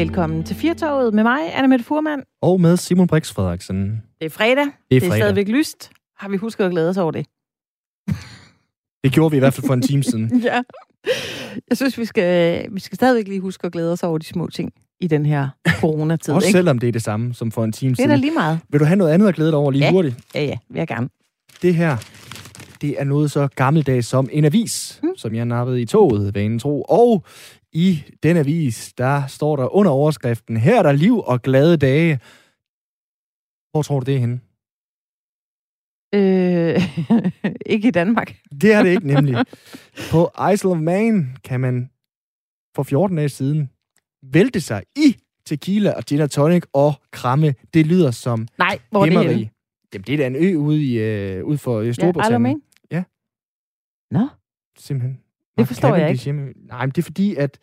Velkommen til Firtoget med mig, Anna Mette Furman. Og med Simon Brix Frederiksen. Det er fredag. Det er, Det er fredag. stadigvæk lyst. Har vi husket at glæde os over det? Det gjorde vi i hvert fald for en time siden. Ja. Jeg synes, vi skal, vi skal stadigvæk lige huske at glæde os over de små ting i den her coronatid. Også ikke? selvom det er det samme som for en time Det er da siden. lige meget. Vil du have noget andet at glæde dig over lige Ja. hurtigt? Ja, ja, vil jeg gerne. Det her, det er noget så gammeldags som en avis, Hmm. mm. som jeg nappede i toget, vanen tro. Og i den avis, der står der under overskriften, her er der liv og glade dage. Hvor tror du det er henne? Øh, ikke i Danmark. Det er det ikke nemlig. På Isle of Man kan man for 14 dage siden vælte sig i tequila og gin og tonic og kramme. Det lyder som Nej, hvor er det henne? Jamen, det er da en ø ude, i, øh, ude for øh, Ja, Isle of Storbritannien. Man? Ja. Nå, Simpelthen. Det forstår jeg Cavendish Hjemme. Nej, men det er fordi, at...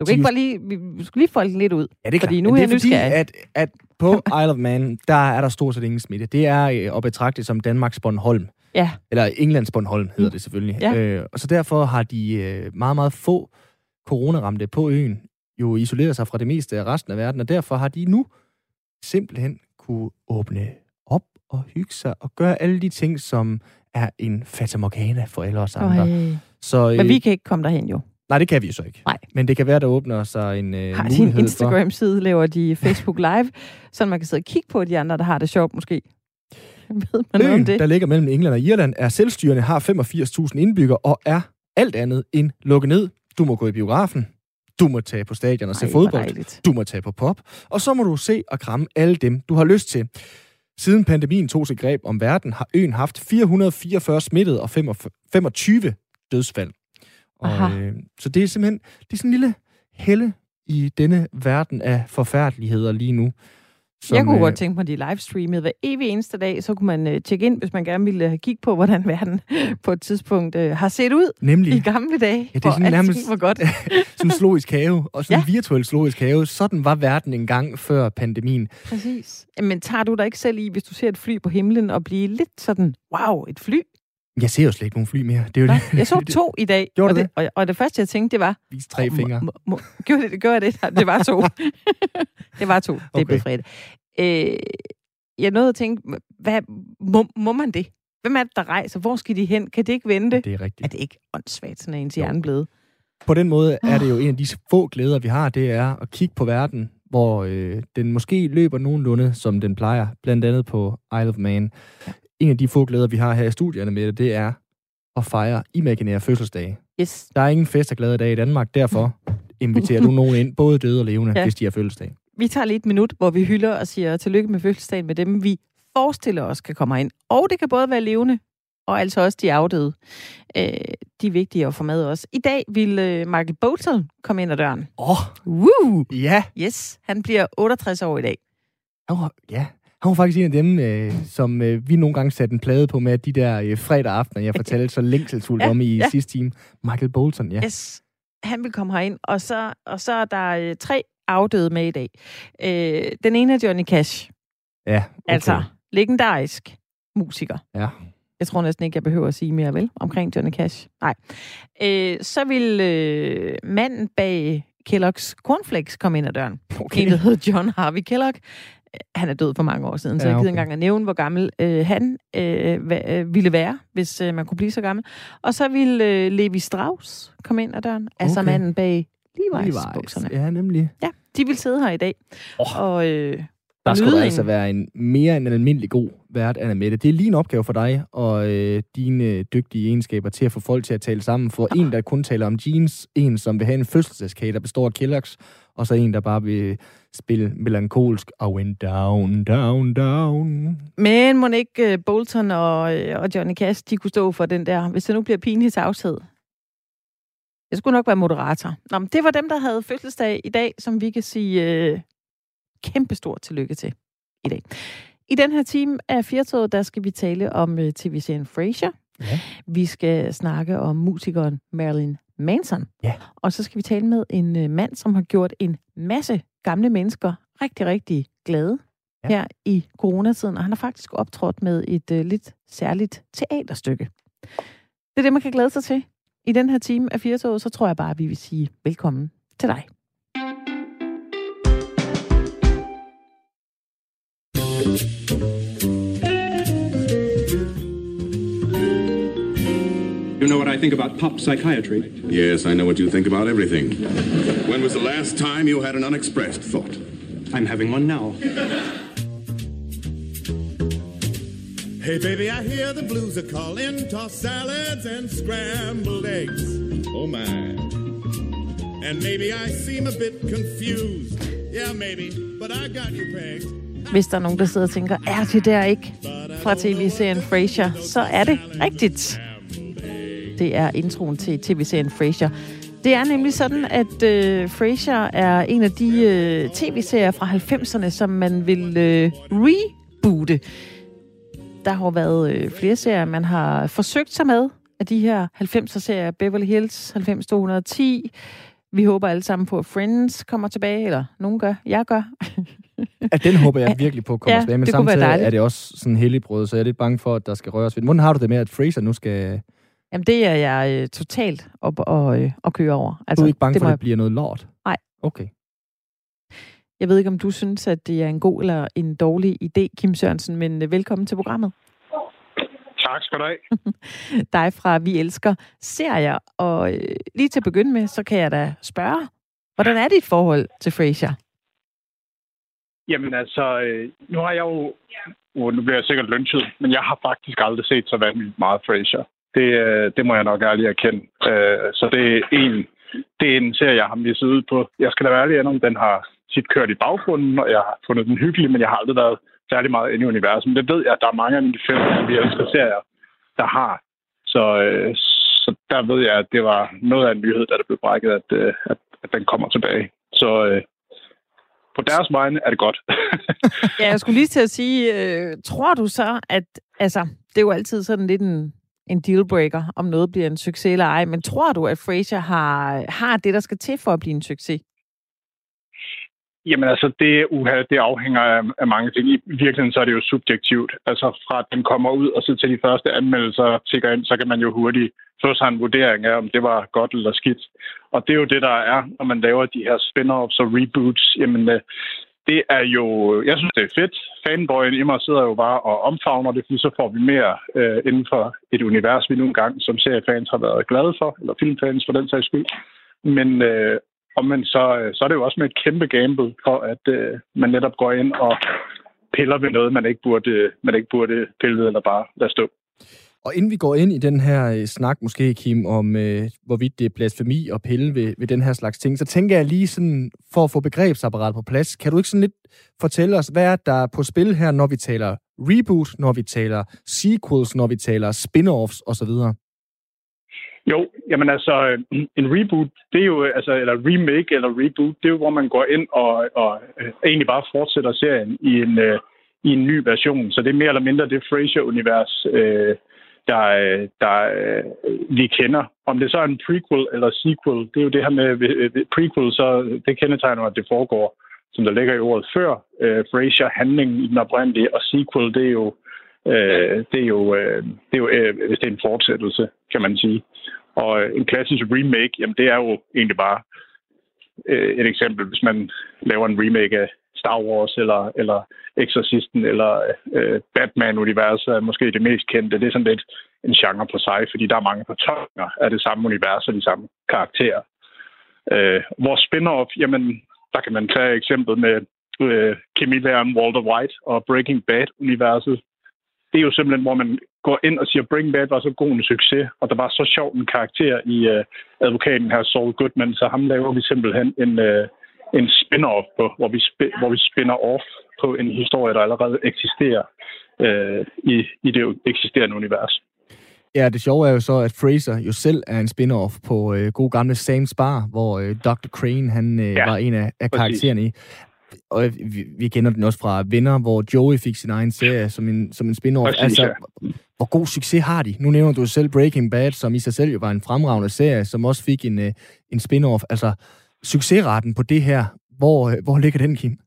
du kan ikke bare lige... Vi skulle lige folde lidt ud. Ja, det er Fordi klart. nu men er det jeg er fordi, at, at på Isle of Man, der er der stort set ingen smitte. Det er øh, at betragte som Danmarks Bornholm. Ja. Eller Englands Bornholm hedder Mm. det selvfølgelig. Ja. Øh, og så derfor har de øh, meget, meget få coronaramte på øen jo isoleret sig fra det meste af resten af verden, og derfor har de nu simpelthen kunne åbne op og hygge sig og gøre alle de ting, som er en fatamorgana for alle os andre. Øj. Så, øh, Men vi kan ikke komme derhen jo. Nej, det kan vi jo så ikke. Nej. Men det kan være, der åbner sig en øh, Har mulighed for... Instagram-side, laver de Facebook Live, så man kan sidde og kigge på de andre, der har det sjovt måske. Ved man Øen, det? der ligger mellem England og Irland, er selvstyrende, har 85.000 indbyggere og er alt andet end lukket ned. Du må gå i biografen, du må tage på stadion og se Ej, hvor fodbold, dejligt. du må tage på pop, og så må du se og kramme alle dem, du har lyst til. Siden pandemien tog sig greb om verden, har øen haft 444 smittede og 25 dødsfald. Og, Aha. øh, så det er simpelthen det er sådan en lille helle i denne verden af forfærdeligheder lige nu. Som, jeg kunne øh, godt tænke mig, at de livestreamede hver evig eneste dag, så kunne man øh, tjekke ind, hvis man gerne ville øh, kigge på, hvordan verden på et tidspunkt øh, har set ud Nemlig. i gamle dage, Ja, det er sådan nærmest- var godt. sådan en zoologisk have, og sådan Ja. en virtuel zoologisk have. Sådan var verden engang før pandemien. Præcis. Men tager du dig ikke selv i, hvis du ser et fly på himlen, og blive lidt sådan, wow, et fly? Jeg ser jo slet ikke nogen fly mere. Det er jo Nå, det. jeg så to i dag, Gjorde og, du det, og, og det første, jeg tænkte, det var... Vis tre Må- fingre. Må, må, gjorde det, gjorde jeg det? Det var to. det var to. Det er Okay. blevet fredag. Øh, jeg nåede at tænke, hvad, må, må man det? Hvem er det, der rejser? Hvor skal de hen? Kan det ikke vente? Det er Er rigtigt. det ikke åndssvagt, sådan er ens hjerne blevet? På den måde er det jo en af de få glæder, vi har, det er at kigge på verden, hvor øh, den måske løber nogenlunde, som den plejer, blandt andet på Isle of Man. En af de få glæder, vi har her i studierne med det, det er at fejre imaginære fødselsdage. Yes. Der er ingen fest og glade dage i Danmark, derfor inviterer du nogen ind, både døde og levende, Ja. hvis de har fødselsdag. Vi tager lige et minut, hvor vi hylder og siger tillykke med fødselsdagen med dem, vi forestiller os kan komme ind. Og det kan både være levende, og altså også de afdøde. Øh, de er vigtige at få med også. I dag vil øh, Michael Bolton komme ind ad døren. Åh, oh, Woo! ja. Yes, han bliver 68 år i dag. Han var, ja, han var faktisk en af dem, øh, som øh, vi nogle gange satte en plade på med de der øh, fredag aftener, jeg fortalte så længselsfuldt Ja, om i ja. sidste time. Michael Bolton, ja. Yes, han vil komme herind, og så, og så er der øh, tre afdøde med i dag. Øh, den ene er Johnny Cash, Ja, okay. altså legendarisk musiker. Ja. Jeg tror næsten ikke, jeg behøver at sige mere, vel? Omkring Johnny Cash. Nej. Øh, så vil øh, manden bag Kellogg's Cornflakes komme ind ad døren. Okay. En, der hedder John Harvey Kellogg. Øh, Han er død for mange år siden, så Ja, jeg gider okay. ikke engang at nævne, hvor gammel øh, han øh, hva, øh, ville være, hvis øh, man kunne blive så gammel. Og så vil øh, Levi Strauss komme ind ad døren. Altså Okay. manden bag Levi's, Levi's. bukserne. Ja, nemlig. Ja, de vil sidde her i dag. Åh. Og øh, Der skulle der altså være en mere end en almindelig god vært, Anna Mette. Det er lige en opgave for dig og øh, dine dygtige egenskaber til at få folk til at tale sammen. For en, der kun taler om jeans, en, som vil have en fødselsdagskage, der består af Kellogg's, og så en, der bare vil spille melankolsk I went down, down, down. Men må ikke uh, Bolton og, øh, og Johnny Cash, de kunne stå for den der, hvis det nu bliver pinlig tavshed. Jeg skulle nok være moderator. Nå, men det var dem, der havde fødselsdag i dag, som vi kan sige uh, kæmpestort tillykke til i dag. I den her time af Firtoget, der skal vi tale om uh, tv-serien Frasier. Ja. Vi skal snakke om musikeren Marilyn Manson. Ja. Og så skal vi tale med en uh, mand, som har gjort en masse gamle mennesker rigtig, rigtig glade Ja. her i coronatiden, og han har faktisk optrådt med et øh, lidt særligt teaterstykke. Det er det, man kan glæde sig til. I den her time af Firtoget, så tror jeg bare, at vi vil sige velkommen til dig. I think about pop psychiatry? Yes, I know what you think about everything. When was the last time you had an unexpressed thought? I'm having one now. Hey, baby, I hear the blues are calling. Toss salads and scrambled eggs. Oh, my. And maybe I seem a bit confused. Yeah, maybe, but I got you pegged. Hvis der er nogen, der sidder og tænker, er det der ikke fra tv-serien Frasier, så er det rigtigt. Det er introen til tv-serien Frasier. Det er nemlig sådan, at øh, Frasier er en af de øh, tv-serier fra 90'erne, som man vil øh, reboote. Der har været øh, flere serier, man har forsøgt sig med af de her 90'er-serier. Beverly Hills 90210. Vi håber alle sammen på, at Friends kommer tilbage, eller nogen gør. Jeg gør. At den håber jeg virkelig på kommer Ja, tilbage, men samtidig er det også sådan helligbrød, så jeg er lidt bange for, at der skal røres ved. Hvordan har du det med, at Fraser nu skal... Jamen, det er jeg øh, totalt op og, øh, og køre over. Altså, du er ikke bange det for, at jeg- det bliver noget lort? Nej. Okay. Jeg ved ikke, om du synes, at det er en god eller en dårlig idé, Kim Sørensen, men øh, velkommen til programmet. Tak skal du have. Dig fra Vi Elsker serier. Og øh, lige til at begynde med, så kan jeg da spørge, hvordan er dit forhold til Frasier? Jamen altså, øh, nu har jeg jo... Uh, nu bliver jeg sikkert lynchet, men jeg har faktisk aldrig set så vanvittigt meget Frasier. Det, øh, det må jeg nok ærligt erkende. Øh, så det er en, det er en serie, jeg har misset ud på. Jeg skal da være ærlig om, den har tit kørt i baggrunden, og jeg har fundet den hyggelig, men jeg har aldrig været særlig meget inde i universet. Men det ved jeg, at der er mange af mine som vi elsker serier, der har. Så, øh, så der ved jeg, at det var noget af en nyhed, da det blev brækket, at, øh, at, at den kommer tilbage. Så på deres vegne er det godt. Ja, jeg skulle lige til at sige, øh, tror du så, at... Altså, det er jo altid sådan lidt en, en dealbreaker, om noget bliver en succes eller ej, men tror du, at Frasier har, har det, der skal til for at blive en succes? Jamen altså, det, uha, det afhænger af, af mange ting. I virkeligheden så er det jo subjektivt. Altså fra at den kommer ud og så til de første anmeldelser tigger ind, så kan man jo hurtigt få sig en vurdering af, om det var godt eller skidt. Og det er jo det, der er, når man laver de her spin-offs og reboots. Jamen, øh, det er jo... Jeg synes, det er fedt. Fanboyen i mig sidder jo bare og omfavner det, fordi så får vi mere øh, inden for et univers, vi nu engang som seriefans har været glade for, eller filmfans for den sags skyld. Men øh, men så, øh, så er det jo også med et kæmpe gamble for, at øh, man netop går ind og piller ved noget, man ikke burde, man ikke burde pille ved, eller bare lade stå. Og inden vi går ind i den her øh, snak, måske, Kim, om øh, hvorvidt det er blasfemi og pille ved, ved den her slags ting, så tænker jeg lige sådan, for at få begrebsapparatet på plads, kan du ikke sådan lidt fortælle os, hvad er der på spil her, når vi taler reboot, når vi taler sequels, når vi taler spin-offs osv.? Jo, jamen altså, en reboot, det er jo, altså, eller remake eller reboot, det er jo, hvor man går ind og, og øh, egentlig bare fortsætter serien i en, øh, i en ny version. Så det er mere eller mindre det Frasier-univers, øh, der, der vi kender. Om det så er en prequel eller sequel, det er jo det her med prequel, så det kendetegner, at det foregår, som der ligger i ordet før. Øh, Frasier, handlingen i den oprindelige, og sequel, det er jo, øh, det er jo, øh, det er jo øh, hvis det er en fortsættelse, kan man sige. Og øh, en klassisk remake, jamen det er jo egentlig bare øh, et eksempel, hvis man laver en remake af Star Wars eller, eller Exorcisten eller øh, Batman-universet er måske det mest kendte. Det er sådan lidt en genre på sig, fordi der er mange fortolkninger af det samme univers og de samme karakterer. Øh, vores spin-off, jamen der kan man tage eksemplet med øh, kemilæren Walter White og Breaking Bad-universet. Det er jo simpelthen, hvor man går ind og siger, Breaking Bad var så god en succes, og der var så sjov en karakter i øh, advokaten her, Saul Goodman, så ham laver vi simpelthen en, øh, en spin-off på, hvor vi, sp- hvor vi spinner off på en historie, der allerede eksisterer øh, i, i det eksisterende univers. Ja, det sjove er jo så, at Fraser jo selv er en spin-off på øh, god gamle Sam's Bar, hvor øh, Dr. Crane han øh, ja, var en af, af karaktererne i. Og øh, vi, vi kender den også fra Venner, hvor Joey fik sin egen serie som en, som en spin-off. Præcis, altså, ja. hvor god succes har de? Nu nævner du selv Breaking Bad, som i sig selv jo var en fremragende serie, som også fik en, øh, en spin-off. Altså, succesraten på det her, hvor, øh, hvor ligger den, Kim?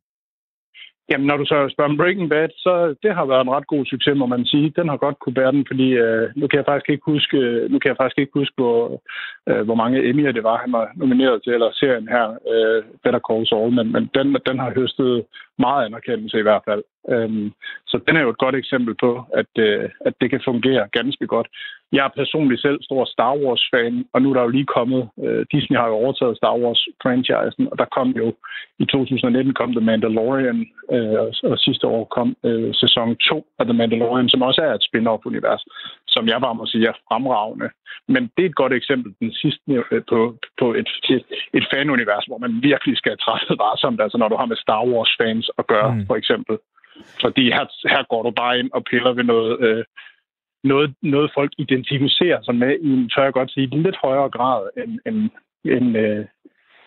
Jamen, når du så spørger om Breaking Bad, så det har været en ret god succes, må man sige. Den har godt kunne bære den, fordi øh, nu kan jeg faktisk ikke huske, nu kan jeg faktisk ikke huske, hvor, øh, hvor mange Emmy'er det var, han var nomineret til, eller serien her, øh, Better Call Saul, men, men den, den har høstet meget anerkendelse i hvert fald. Øhm, så den er jo et godt eksempel på, at, øh, at det kan fungere ganske godt. Jeg er personligt selv stor Star Wars-fan, og nu er der jo lige kommet, øh, Disney har jo overtaget Star Wars-franchisen, og der kom jo, i 2019 kom The Mandalorian, øh, og, og sidste år kom øh, sæson 2 af The Mandalorian, som også er et spin-off-univers, som jeg bare må sige er fremragende. Men det er et godt eksempel, den sidste øh, på, på et, et, et fanunivers, hvor man virkelig skal træffe varsomt, altså når du har med Star Wars-fans at gøre, mm. for eksempel. Fordi her, her går du bare ind og piller ved noget, øh, noget, noget folk identificerer sig med i en, tør jeg godt sige, lidt højere grad end, end, end, øh,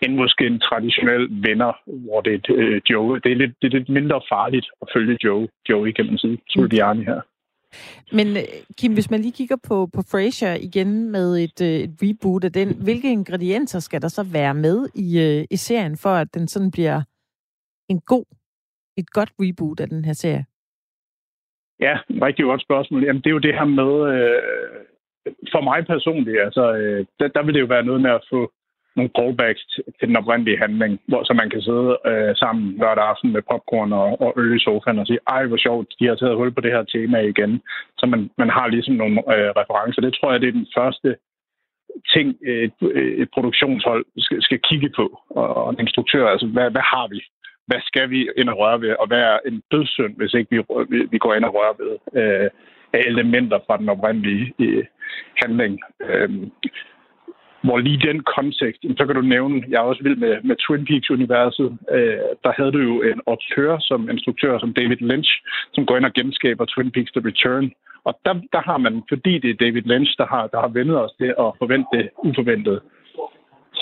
end måske en traditionel venner, hvor det er et, øh, Joe. Det er, lidt, det er lidt mindre farligt at følge Joe, kan man sige, Giuliani her. Men øh, Kim, hvis man lige kigger på, på Frasier igen med et, øh, et reboot af den, hvilke ingredienser skal der så være med i, øh, i serien, for at den sådan bliver en god, et godt reboot af den her serie? Ja, rigtig godt spørgsmål. Jamen, det er jo det her med, øh, for mig personligt, altså, øh, der, der vil det jo være noget med at få nogle callbacks til den oprindelige handling, hvor så man kan sidde øh, sammen lørdag aften med popcorn og, og øl i sofaen og sige, ej, hvor sjovt, de har taget hul på det her tema igen. Så man, man har ligesom nogle øh, referencer. Det tror jeg, det er den første ting, et, et produktionshold skal, skal kigge på, og, og en instruktør, altså, hvad, hvad har vi? Hvad skal vi ind og røre ved, og hvad er en dødssynd, hvis ikke vi, vi, vi går ind og rører ved øh, af elementer fra den oprindelige øh, handling. Øh, hvor lige den kontekst, så kan du nævne, jeg er også vild med, med Twin Peaks-universet, øh, der havde du jo en autør som instruktør, som David Lynch, som går ind og genskaber Twin Peaks The Return. Og der, der har man, fordi det er David Lynch, der har, der har vendet os til at forvente det uforventede,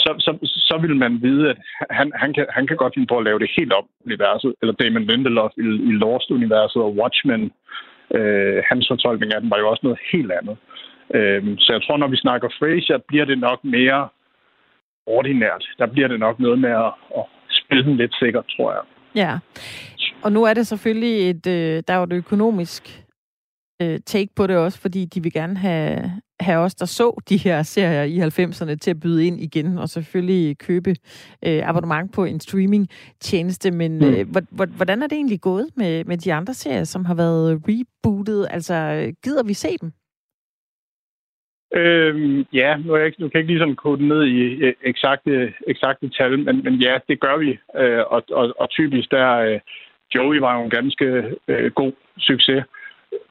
så, så, så vil man vide, at han, han, kan, han kan godt finde på at lave det helt op universet, eller Damon Lindelof i, i Lost-universet og Watchmen. Øh, hans fortolkning af den var jo også noget helt andet. Øhm, så jeg tror, når vi snakker Frasier, bliver det nok mere ordinært. Der bliver det nok noget med at, at spille den lidt sikkert, tror jeg. Ja, og nu er det selvfølgelig et, øh, der er jo et økonomisk øh, take på det også, fordi de vil gerne have, have os, der så de her serier i 90'erne, til at byde ind igen, og selvfølgelig købe øh, abonnement på en streaming-tjeneste. Men mm. øh, hvordan er det egentlig gået med, med de andre serier, som har været rebootet? Altså, gider vi se dem? Øhm, ja, nu, er jeg ikke, nu kan jeg ikke lige sådan kode ned i øh, eksakte, eksakte tal, men, men ja, det gør vi. Øh, og, og, og typisk der, øh, Joey var jo en ganske øh, god succes.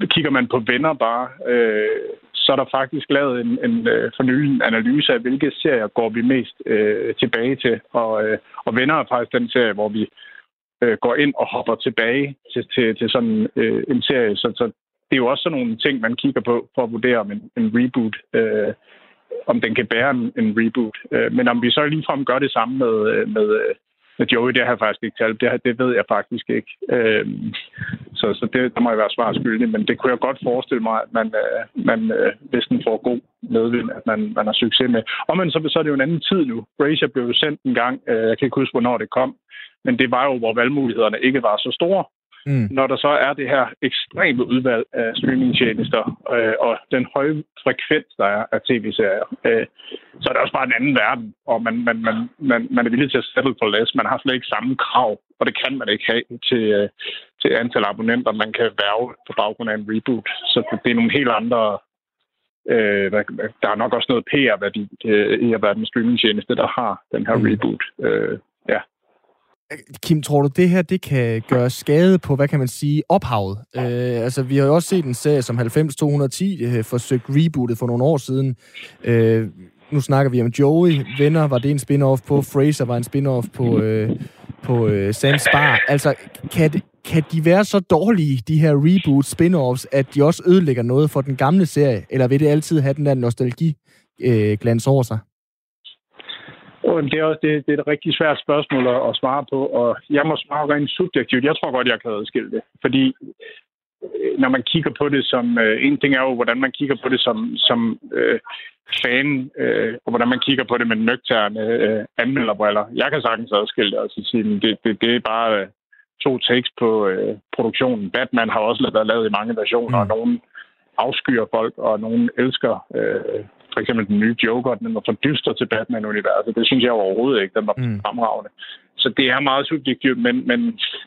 Kigger man på venner bare, øh, så er der faktisk lavet en, en øh, fornyelig analyse af, hvilke serier går vi mest øh, tilbage til. Og, øh, og venner er faktisk den serie, hvor vi øh, går ind og hopper tilbage til, til, til sådan øh, en serie. Så, så det er jo også sådan nogle ting, man kigger på for at vurdere, om en, en reboot, øh, om den kan bære en, en reboot. Øh, men om vi så ligefrem gør det samme med, øh, med, øh, med Joey, det har jeg faktisk ikke talt. Det, det ved jeg faktisk ikke. Øh, så så det, der må jeg være svar skyldig. Men det kunne jeg godt forestille mig, at man, øh, man øh, hvis den får god medvind, at man, man har succes med. Og men så, så er det jo en anden tid nu. Brazier blev jo sendt en gang. Øh, jeg kan ikke huske, hvornår det kom. Men det var jo, hvor valgmulighederne ikke var så store. Mm. Når der så er det her ekstreme udvalg af streamingtjenester øh, og den høje frekvens, der er af tv-serier, øh, så er det også bare en anden verden, og man, man, man, man, man er villig til at sætte for læs. Man har slet ikke samme krav, og det kan man ikke have til, øh, til antal abonnenter, man kan værve på baggrund af en reboot. Så det er nogle helt andre Øh, der er nok også noget PR-værdi øh, i at være den streamingtjeneste, der har den her mm. reboot. Øh, ja. Kim, tror du, det her det kan gøre skade på, hvad kan man sige, ophavet? Øh, altså, vi har jo også set en serie som 90-210 øh, forsøgt rebootet for nogle år siden. Øh, nu snakker vi om Joey. Venner var det en spin-off på. Fraser var en spin-off på, øh, på øh, Sands Bar. Altså, kan, det, kan de være så dårlige, de her reboot spin-offs, at de også ødelægger noget for den gamle serie? Eller vil det altid have den der nostalgi-glans øh, over sig? Det er, også, det, det er et rigtig svært spørgsmål at, at svare på, og jeg må svare rent subjektivt. Jeg tror godt, jeg kan adskille det, fordi øh, når man kigger på det som... Øh, en ting er jo, hvordan man kigger på det som, som øh, fan, øh, og hvordan man kigger på det med nøgterne øh, anmelderbriller. Jeg kan sagtens adskille det, altså sige, det, det, det er bare øh, to takes på øh, produktionen. Batman har også været lavet i mange versioner, mm. og nogen afskyer folk, og nogen elsker øh, for eksempel den nye Joker, den var for dyster til Batman-universet. Det synes jeg overhovedet ikke. Den var mm. fremragende. Så det er meget subjektivt, men, men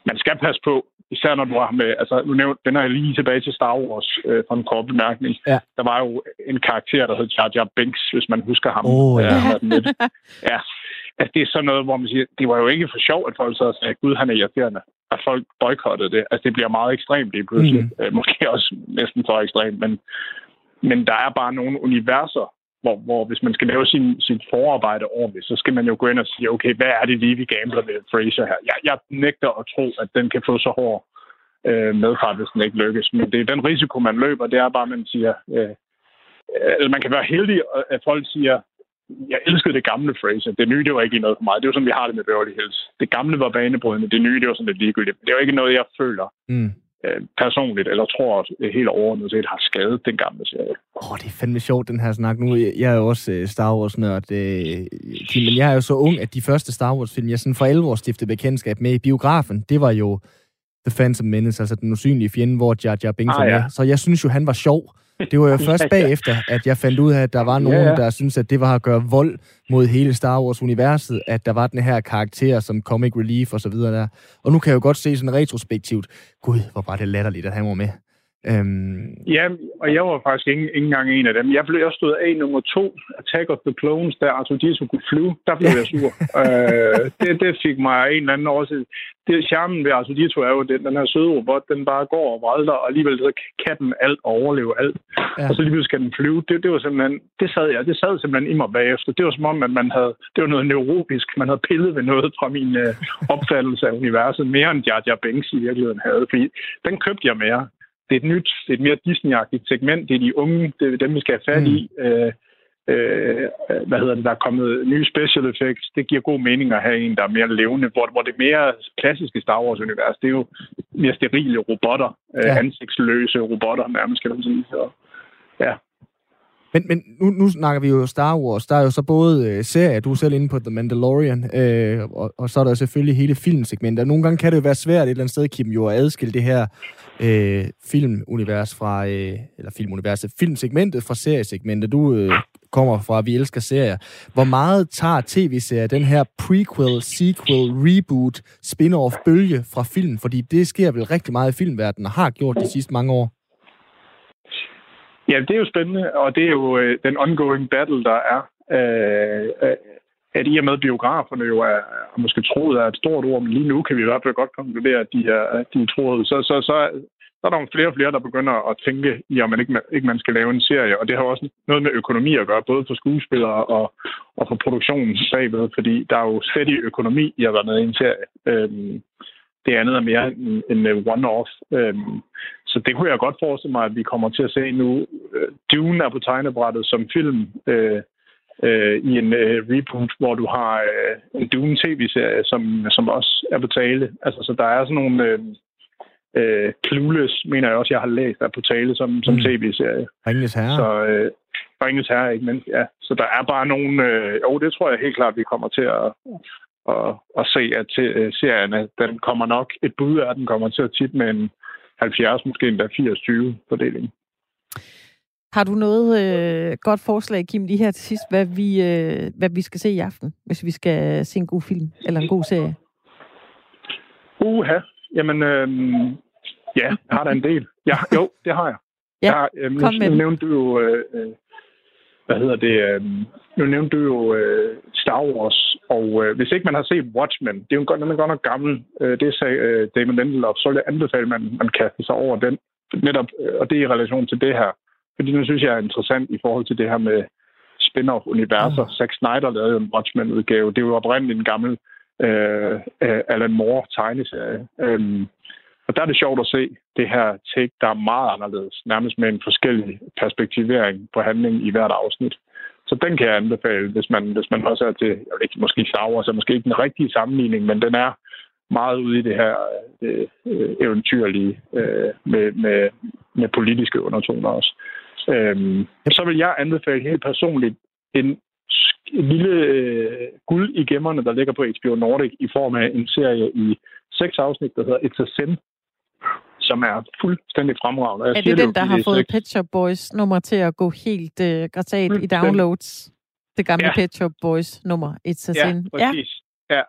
man skal passe på. især når du har med, altså nu nævnte, den er lige tilbage til Star Wars øh, fra en kort bemærkning. Ja. Der var jo en karakter, der hed Jar Jar Binks, hvis man husker ham. Åh, ja. Øh, ja. Altså, det er sådan noget, hvor man siger, det var jo ikke for sjov, at folk så sagde, gud, han er irriterende. At folk boykottede det. Altså, det bliver meget ekstremt lige pludselig. Mm. Øh, måske også næsten for ekstremt, men, men der er bare nogle universer, hvor, hvor hvis man skal lave sin, sit forarbejde ordentligt, så skal man jo gå ind og sige, okay, hvad er det lige, vi gambler med Fraser her? Jeg, jeg nægter at tro, at den kan få så hård øh, medfart, hvis den ikke lykkes. Men det er den risiko, man løber, det er bare, at man siger, øh, eller man kan være heldig, at folk siger, jeg elskede det gamle Fraser. Det nye, det var ikke noget for mig. Det er jo sådan, vi har det med Beverly Hills. Det gamle var banebrydende. Det nye, det var sådan lidt ligegyldigt. Det er jo ikke noget, jeg føler Mm øh, personligt, eller tror at helt overordnet set har skadet den gamle serie. Åh, oh, det er fandme sjovt, den her snak nu. Jeg er jo også øh, Star Wars-nørd, øh, men jeg er jo så ung, at de første Star Wars-film, jeg sådan for alvor stiftede bekendtskab med i biografen, det var jo The Phantom Menace, altså den usynlige fjende, hvor Jar Jar Binks Ah, ja. Så jeg synes jo, han var sjov. Det var jo først bagefter, at jeg fandt ud af, at der var nogen, Ja, ja. der syntes, at det var at gøre vold mod hele Star Wars-universet, at der var den her karakter som comic relief og så videre der. Og nu kan jeg jo godt se sådan retrospektivt, gud, hvor var det latterligt, at han var med. Øhm, Ja, og jeg var faktisk ikke, ikke engang en af dem. Jeg, blev, jeg stod af nummer to, Attack of the Clones, der Artudiso kunne flyve. Der blev jeg sur. øh, det, det fik mig en eller anden også. Det, charmen ved Artudiso er jo, den, den her søde robot, den bare går og vralder, og alligevel så kan den alt og overleve alt. Ja. Og så lige skal den flyve. Det, det var simpelthen, det sad, jeg, det sad simpelthen i mig bagefter. Det var som om, at man havde, det var noget neurotisk. Man havde pillet ved noget fra min øh, opfattelse af universet, mere end Jar Jar Binks i virkeligheden havde. Fordi den købte jeg mere det er et nyt, det er et mere Disney-agtigt segment. Det er de unge, det er dem, vi skal have fat i. Øh, øh, hvad hedder det, der er kommet nye special effects. Det giver god mening at have en, der er mere levende, hvor, hvor det mere klassiske Star Wars-univers, det er jo mere sterile robotter, Ja. ja. ansigtsløse robotter nærmest, kan man sige. Så, ja. Men, men nu, nu snakker vi jo Star Wars. Der er jo så både øh, serier, du er selv inde på The Mandalorian, øh, og, og så er der jo selvfølgelig hele filmsegmentet. Og nogle gange kan det jo være svært et eller andet sted, Kim, jo at adskille det her øh, filmunivers fra, øh, eller filmuniverset, filmsegmentet fra seriesegmentet. Du øh, kommer fra Vi Elsker Serier. Hvor meget tager tv-serier den her prequel, sequel, reboot, spin-off bølge fra film? Fordi det sker vel rigtig meget i filmverdenen, og har gjort de sidste mange år. Ja, det er jo spændende, og det er jo øh, den ongoing battle, der er. Øh, øh, at i og med biograferne jo er, er måske troet er et stort ord, men lige nu kan vi i hvert fald godt konkludere, at de er, de er troet. Så, så, så, så er der jo flere og flere, der begynder at tænke i, om man ikke, ikke man skal lave en serie. Og det har også noget med økonomi at gøre, både for skuespillere og, og for produktionen bagved, fordi der er jo slet i økonomi i at være med i en serie. Øhm, det andet er mere en, en one-off. Øhm, så det kunne jeg godt forestille mig, at vi kommer til at se nu. Øh, Dune er på tegnebrættet som film øh, øh, i en øh, reboot, hvor du har øh, en Dune tv-serie, som, som også er på tale. Altså, så der er sådan nogle... Øh, øh, Clueless, mener jeg også, jeg har læst, er på tale som, som Mm. tv-serie. Ringenes Herre. Så øh, Ringens Herre, ikke mindst, ja. Så der er bare nogle... Øh, jo, det tror jeg helt klart, vi kommer til at, at, at se, at til, øh, serierne, den kommer nok... Et bud er, at den kommer til at tippe med en 70, måske endda 80-20 fordeling. Har du noget øh, godt forslag, Kim, lige her til sidst, hvad vi, øh, hvad vi skal se i aften, hvis vi skal se en god film eller en god serie? Uha, jamen, øh, ja, jeg har der en del. Ja, jo, det har jeg. Ja, jeg har, øh, kom med nu den. nævnte du jo, øh, øh, hvad hedder det, øh, nu nævnte du jo øh, Star Wars, og øh, hvis ikke man har set Watchmen, det er jo godt, den er godt nok gammel, øh, det sagde øh, Damon Lindelof, så vil jeg anbefale, at man, man kaster sig over den, netop, øh, og det er i relation til det her. Fordi nu synes jeg er interessant i forhold til det her med spin-off-universer. Ah. Zack Snyder lavede en Watchmen-udgave. Det er jo oprindeligt en gammel øh, øh, Alan Moore-tegneserie. Øhm, og der er det sjovt at se det her take, der er meget anderledes, nærmest med en forskellig perspektivering på handlingen i hvert afsnit. Så den kan jeg anbefale, hvis man, hvis man også er til, jeg ved ikke, måske Star Wars er måske ikke den rigtige sammenligning, men den er meget ude i det her øh, øh eventyrlige øh, med, med, med politiske undertoner også. Øhm, så vil jeg anbefale helt personligt en en lille øh, guld i gemmerne, der ligger på HBO Nordic i form af en serie i seks afsnit, der hedder It's a Sin, som er fuldstændig fremragende. Jeg Er det den, der har fået Pet Shop Boys nummer til at gå helt øh, grattat i downloads? Det gamle Ja. Pet Shop Boys nummer, It's a Ja, Sin. præcis. Ja.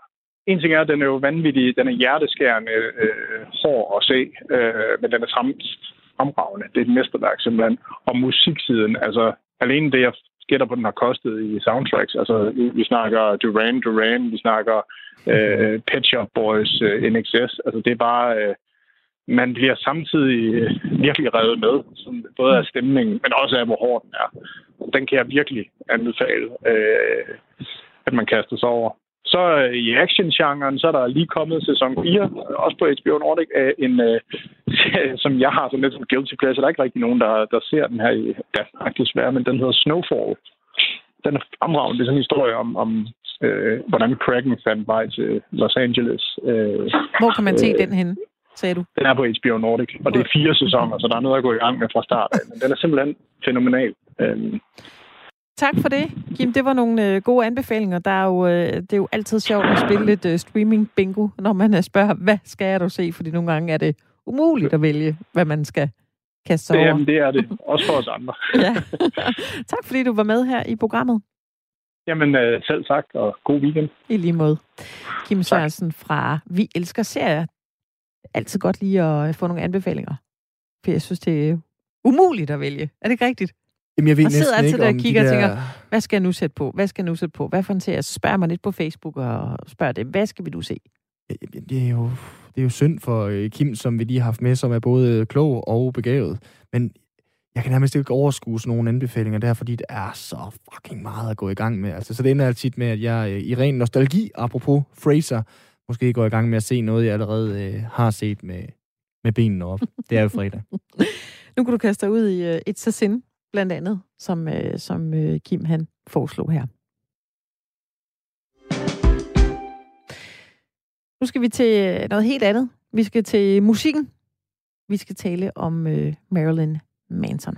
en ting er, at den er jo vanvittig, den er hjerteskærende øh, hård at se, øh, men den er fremragende. Det er et mesterværk simpelthen. Og musiksiden, altså alene det, jeg gætter på, den har kostet i soundtracks. Altså, vi, vi snakker Duran Duran, vi snakker øh, Pet Shop Boys, øh, NXS. Altså, det er bare... Øh, man bliver samtidig øh, virkelig revet med, sådan, både af stemningen, men også af, hvor hård den er. Den kan jeg virkelig anbefale, øh, at man kaster sig over. Så øh, i action-genren, så er der lige kommet sæson 4, også på HBO Nordic, af en, øh, som jeg har som lidt som guilty pleasure. Der er ikke rigtig nogen, der, der ser den her i Danmark desværre, men den hedder Snowfall. Den er fremragende. Det er sådan en historie om, om øh, hvordan Kraken fandt vej til Los Angeles. Øh, Hvor kan man se øh, den henne? Sagde du? Den er på HBO Nordic, og det er fire sæsoner, så der er noget at gå i gang med fra start af. Men den er simpelthen fænomenal. Øhm. Tak for det, Kim. Det var nogle øh, gode anbefalinger. Der er jo, øh, det er jo altid sjovt at spille lidt øh, streaming bingo, når man spørger, hvad skal jeg du se? Fordi nogle gange er det umuligt at vælge, hvad man skal kaste sig over. Jamen, det er det. Også for os andre. ja. tak fordi du var med her i programmet. Jamen, selv tak, og god weekend. I lige måde. Kim Sørensen fra Vi Elsker Serier altid godt lige at få nogle anbefalinger. For jeg synes, det er umuligt at vælge. Er det ikke rigtigt? Jamen, jeg ved og sidder altid der og kigger de og der... tænker, hvad skal jeg nu sætte på? Hvad skal jeg nu sætte på? Hvad for en serie? Så spørger mig lidt på Facebook og spørger det, hvad skal vi nu se? Det er jo, det er jo synd for øh, Kim, som vi lige har haft med, som er både klog og begavet. Men jeg kan nærmest ikke overskue sådan nogle anbefalinger der, fordi det er så fucking meget at gå i gang med. Altså, så det ender altid med, at jeg øh, i ren nostalgi, apropos Fraser, måske går i gang med at se noget, jeg allerede øh, har set med, med benene op. Det er jo fredag. nu kan du kaste dig ud i øh, et sin, blandt andet, som, øh, som øh, Kim han foreslog her. Nu skal vi til noget helt andet. Vi skal til musikken. Vi skal tale om øh, Marilyn Manson.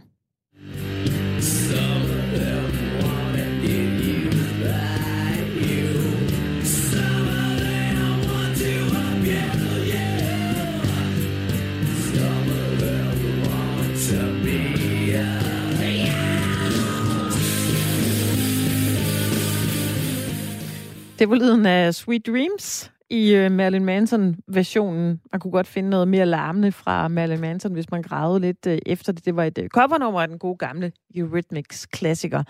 Det var lyden af Sweet Dreams i uh, Marilyn Manson-versionen. Man kunne godt finde noget mere larmende fra Marilyn Manson, hvis man gravede lidt uh, efter det. Det var et uh, covernummer af den gode gamle Eurythmics-klassiker.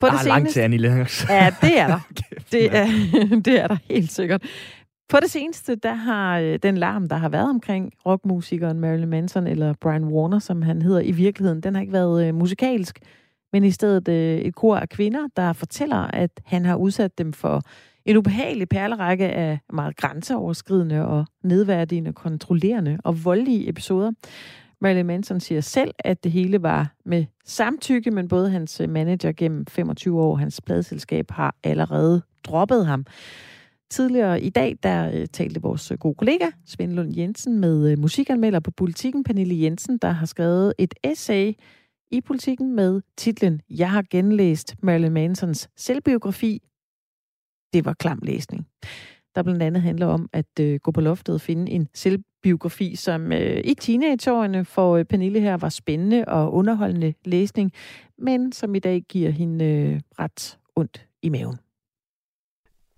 På der det er seneste... langt til Annie Lennox. Ja, det er der. det, er, det er der helt sikkert. På det seneste, der har uh, den larm, der har været omkring rockmusikeren Marilyn Manson, eller Brian Warner, som han hedder i virkeligheden, den har ikke været uh, musikalsk men i stedet øh, et kor af kvinder, der fortæller, at han har udsat dem for en ubehagelig perlerække af meget grænseoverskridende og nedværdigende, kontrollerende og voldelige episoder. Marilyn Manson siger selv, at det hele var med samtykke, men både hans øh, manager gennem 25 år, hans pladselskab, har allerede droppet ham. Tidligere i dag, der øh, talte vores øh, gode kollega, Svend Lund Jensen, med musikanmelder på Politiken, Pernille Jensen, der har skrevet et essay i politikken med titlen Jeg har genlæst Marilyn Mansons selvbiografi. Det var klam læsning. Der blandt andet handler om at øh, gå på loftet og finde en selvbiografi, som øh, i teenageårene for øh, Pernille her var spændende og underholdende læsning, men som i dag giver hende øh, ret ondt i maven.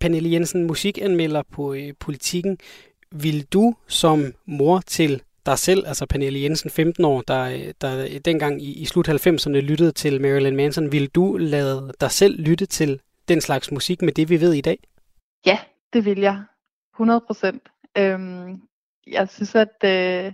Pernille Jensen, musikanmelder på øh, Politikken. Vil du som mor til der selv, altså Pernille Jensen, 15 år, der, der dengang i, i slut 90'erne lyttede til Marilyn Manson, ville du lade dig selv lytte til den slags musik med det, vi ved i dag? Ja, det vil jeg. 100 procent. Øhm, jeg synes, at øh,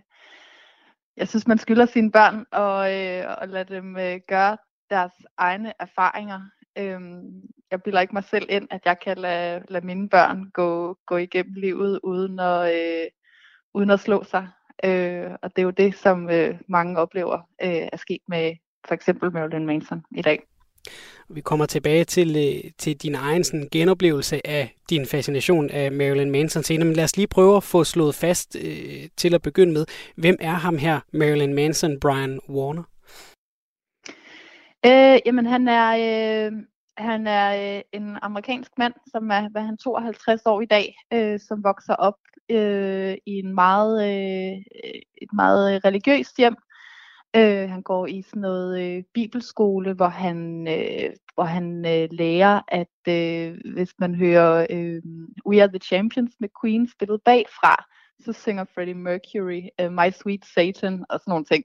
jeg synes, man skylder sine børn og, øh, og lade dem øh, gøre deres egne erfaringer. Øhm, jeg bilder ikke mig selv ind, at jeg kan lade, lade mine børn gå, gå igennem livet uden at, øh, uden at slå sig. Øh, og det er jo det, som øh, mange oplever øh, er sket med for eksempel Marilyn Manson i dag. Vi kommer tilbage til, øh, til din egen sådan, genoplevelse af din fascination af Marilyn Manson senere, men lad os lige prøve at få slået fast øh, til at begynde med. Hvem er ham her, Marilyn Manson, Brian Warner? Øh, jamen, han er, øh, han er øh, en amerikansk mand, som er hvad han 52 år i dag, øh, som vokser op øh, i en meget, øh, et meget øh, religiøst hjem, Øh, han går i sådan noget øh, bibelskole, hvor han, øh, hvor han øh, lærer, at øh, hvis man hører øh, We Are The Champions med Queen spillet bagfra, så synger Freddie Mercury uh, My Sweet Satan og sådan nogle ting.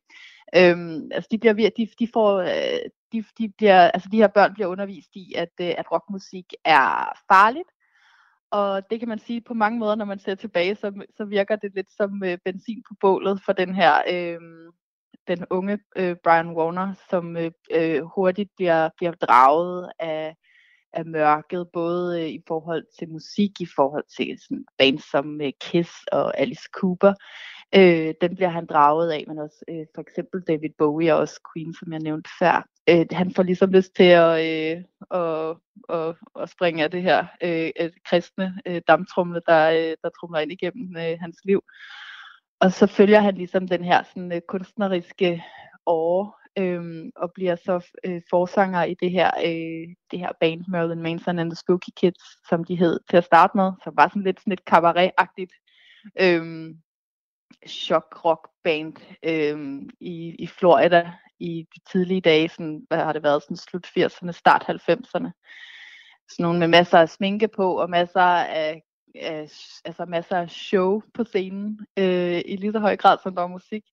Øhm, altså de bliver de, de får øh, de, de bliver altså de her børn bliver undervist i at at rockmusik er farligt. Og det kan man sige på mange måder, når man ser tilbage, så, så virker det lidt som øh, benzin på bålet for den her øh, den unge øh, Brian Warner, som øh, øh, hurtigt bliver bliver draget af af mørket, både øh, i forhold til musik, i forhold til sådan bands som øh, Kiss og Alice Cooper. Øh, den bliver han draget af, men også øh, for eksempel David Bowie og også Queen, som jeg nævnte før. Øh, han får ligesom lyst til at, øh, at, at, at springe af det her øh, kristne øh, damtrumle, der, øh, der trumler ind igennem øh, hans liv. Og så følger han ligesom den her sådan, øh, kunstneriske åre øh, og bliver så øh, forsanger i det her, øh, det her band, Marilyn Manson and the Spooky Kids, som de hed til at starte med. Så var sådan lidt sådan et cabaret-agtigt Øh, shock-rock band øh, i, i Florida i de tidlige dage, sådan, hvad har det været, sådan slut 80'erne, start 90'erne. Sådan nogle med masser af sminke på, og masser af, af altså masser af show på scenen, øh, i lige så høj grad som der var musik.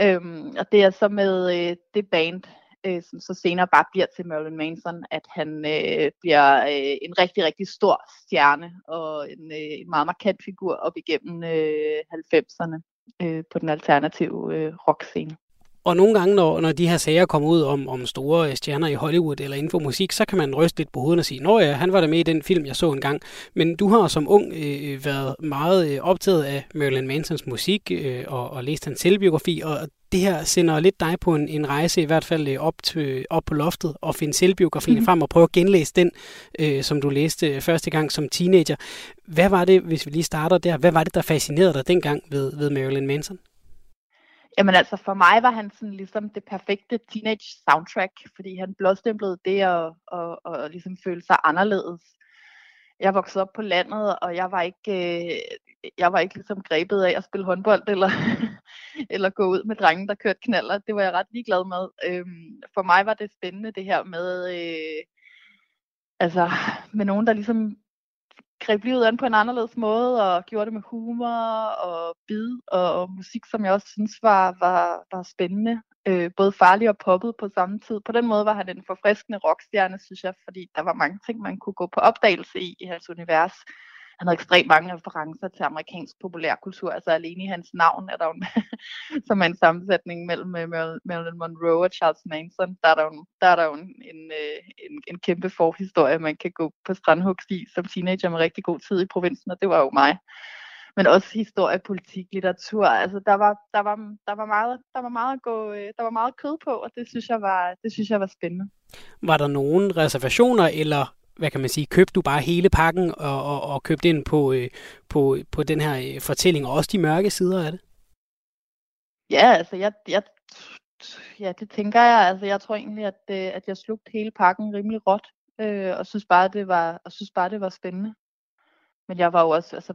Øhm, og det er så med øh, det band, øh, som så senere bare bliver til Marilyn Manson, at han øh, bliver øh, en rigtig, rigtig stor stjerne og en, øh, en meget markant figur op igennem øh, 90'erne øh, på den alternative øh, rockscene. Og nogle gange, når, når de her sager kommer ud om, om store stjerner i Hollywood eller inden for musik, så kan man ryste lidt på hovedet og sige, nå ja, han var der med i den film, jeg så engang. Men du har som ung øh, været meget øh, optaget af Marilyn Mansons musik øh, og, og læst hans selvbiografi, og det her sender lidt dig på en, en rejse, i hvert fald øh, op, til, op på loftet, og finde selvbiografien mm. frem og prøve at genlæse den, øh, som du læste første gang som teenager. Hvad var det, hvis vi lige starter der, hvad var det, der fascinerede dig dengang ved, ved Marilyn Manson? Jamen altså, for mig var han sådan ligesom det perfekte teenage soundtrack, fordi han blåstemplede det og, og, og ligesom føle sig anderledes. Jeg voksede op på landet, og jeg var ikke, øh, jeg var ikke ligesom grebet af at spille håndbold eller, eller gå ud med drengen, der kørte knaller. Det var jeg ret ligeglad med. Øhm, for mig var det spændende det her med, øh, altså, med nogen, der ligesom greb livet an på en anderledes måde, og gjorde det med humor og bid og, og musik, som jeg også synes var, var, var spændende. Øh, både farlig og poppet på samme tid. På den måde var han en forfriskende rockstjerne, synes jeg, fordi der var mange ting, man kunne gå på opdagelse i i hans univers han havde ekstremt mange referencer til amerikansk populærkultur. Altså alene i hans navn er der en, som er en sammensætning mellem øh, Marilyn Monroe og Charles Manson. Der er der jo, der er der jo en, en, øh, en, en kæmpe forhistorie, man kan gå på strandhugsti som teenager med rigtig god tid i provinsen, og det var jo mig men også historie, politik, litteratur. Altså der var der var der var meget der var meget at gå øh, der var meget kød på, og det synes jeg var det synes jeg var spændende. Var der nogen reservationer eller hvad kan man sige, købte du bare hele pakken og, og, og købte ind på, øh, på, på den her øh, fortælling, og også de mørke sider af det? Ja, altså jeg, jeg, ja, det tænker jeg. Altså jeg tror egentlig, at, øh, at jeg slugte hele pakken rimelig råt, øh, og synes bare, det var, og synes bare, det var spændende. Men jeg var jo også altså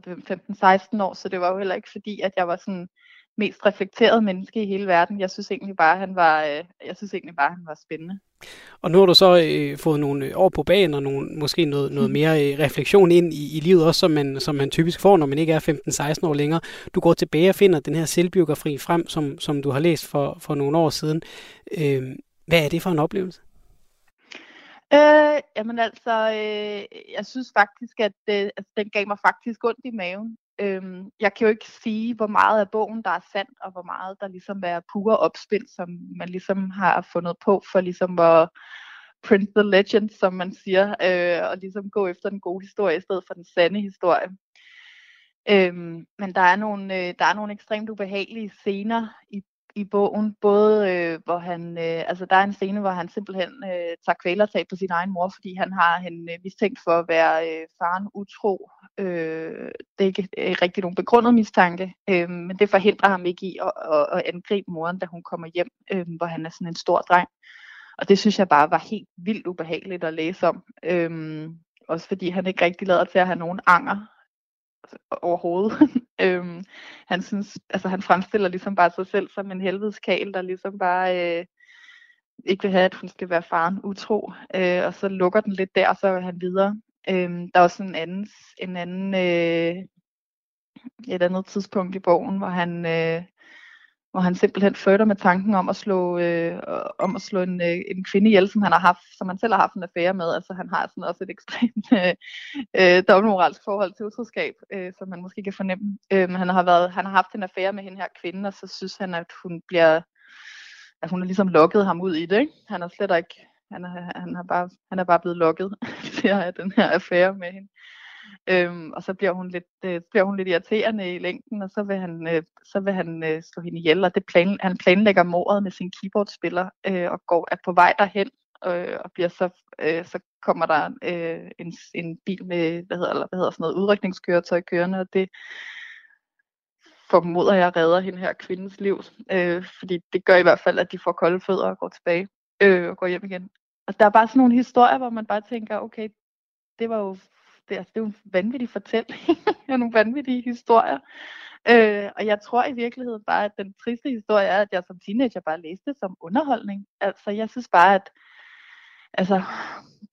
15-16 år, så det var jo heller ikke fordi, at jeg var sådan mest reflekteret menneske i hele verden. Jeg synes egentlig bare, han var, øh, jeg synes egentlig bare, han var spændende. Og nu har du så øh, fået nogle år på banen, og nogle, måske noget, noget mere øh, refleksion ind i, i livet også, som man, som man typisk får, når man ikke er 15-16 år længere. Du går tilbage og finder den her selvbiografi frem, som, som du har læst for, for nogle år siden. Øh, hvad er det for en oplevelse? Øh, jamen altså, øh, jeg synes faktisk, at øh, altså, den gav mig faktisk ondt i maven. Øhm, jeg kan jo ikke sige, hvor meget af bogen, der er sandt, og hvor meget der ligesom er pure opspind, som man ligesom har fundet på for ligesom at print the legend, som man siger, øh, og ligesom gå efter den gode historie i stedet for den sande historie. Øhm, men der er, nogle, øh, der er nogle ekstremt ubehagelige scener i i bogen, både øh, hvor han, øh, altså der er en scene, hvor han simpelthen øh, tager kvælertag på sin egen mor, fordi han har hende øh, mistænkt for at være øh, faren utro. Øh, det er ikke øh, rigtig nogen begrundet mistanke, øh, men det forhindrer ham ikke i at, at, at angribe moren, da hun kommer hjem, øh, hvor han er sådan en stor dreng. Og det synes jeg bare var helt vildt ubehageligt at læse om. Øh, også fordi han ikke rigtig lader til at have nogen anger overhovedet. Øhm, han synes, altså han fremstiller ligesom bare sig selv som en helvedeskal, der ligesom bare øh, ikke vil have, at hun skal være faren utro, øh, og så lukker den lidt der, og så er han videre. Øhm, der er også en anden, en anden øh, et andet tidspunkt i bogen, hvor han, øh, hvor han simpelthen flytter med tanken om at slå, øh, om at slå en, øh, en kvinde ihjel, som han har haft, som han selv har haft en affære med. Altså han har sådan også et ekstremt øh, øh dobbeltmoralsk forhold til utroskab, øh, som man måske kan fornemme. Øh, men han har, været, han har haft en affære med hende her kvinde, og så synes han, at hun bliver at hun har ligesom lukket ham ud i det. Ikke? Han er slet ikke, han er, han er, bare, han er bare blevet lukket siger jeg, den her affære med hende. Øhm, og så bliver hun lidt, øh, bliver hun lidt irriterende i længden, og så vil han, øh, så vil han øh, slå hende ihjel, og det plan, han planlægger mordet med sin keyboardspiller, øh, og går er på vej derhen, øh, og bliver så, øh, så kommer der øh, en, en bil med, hvad hedder, eller, hvad hedder sådan noget, udrykningskøretøj kørende, og det formoder jeg redder hende her kvindens liv, øh, fordi det gør i hvert fald, at de får kolde fødder og går tilbage, øh, og går hjem igen. Og der er bare sådan nogle historier, hvor man bare tænker, okay, det var jo det, altså, det er jo en vanvittig fortælling, og nogle vanvittige historier. Øh, og jeg tror i virkeligheden bare, at den triste historie er, at jeg som teenager bare læste det som underholdning. Altså, jeg synes bare, at altså,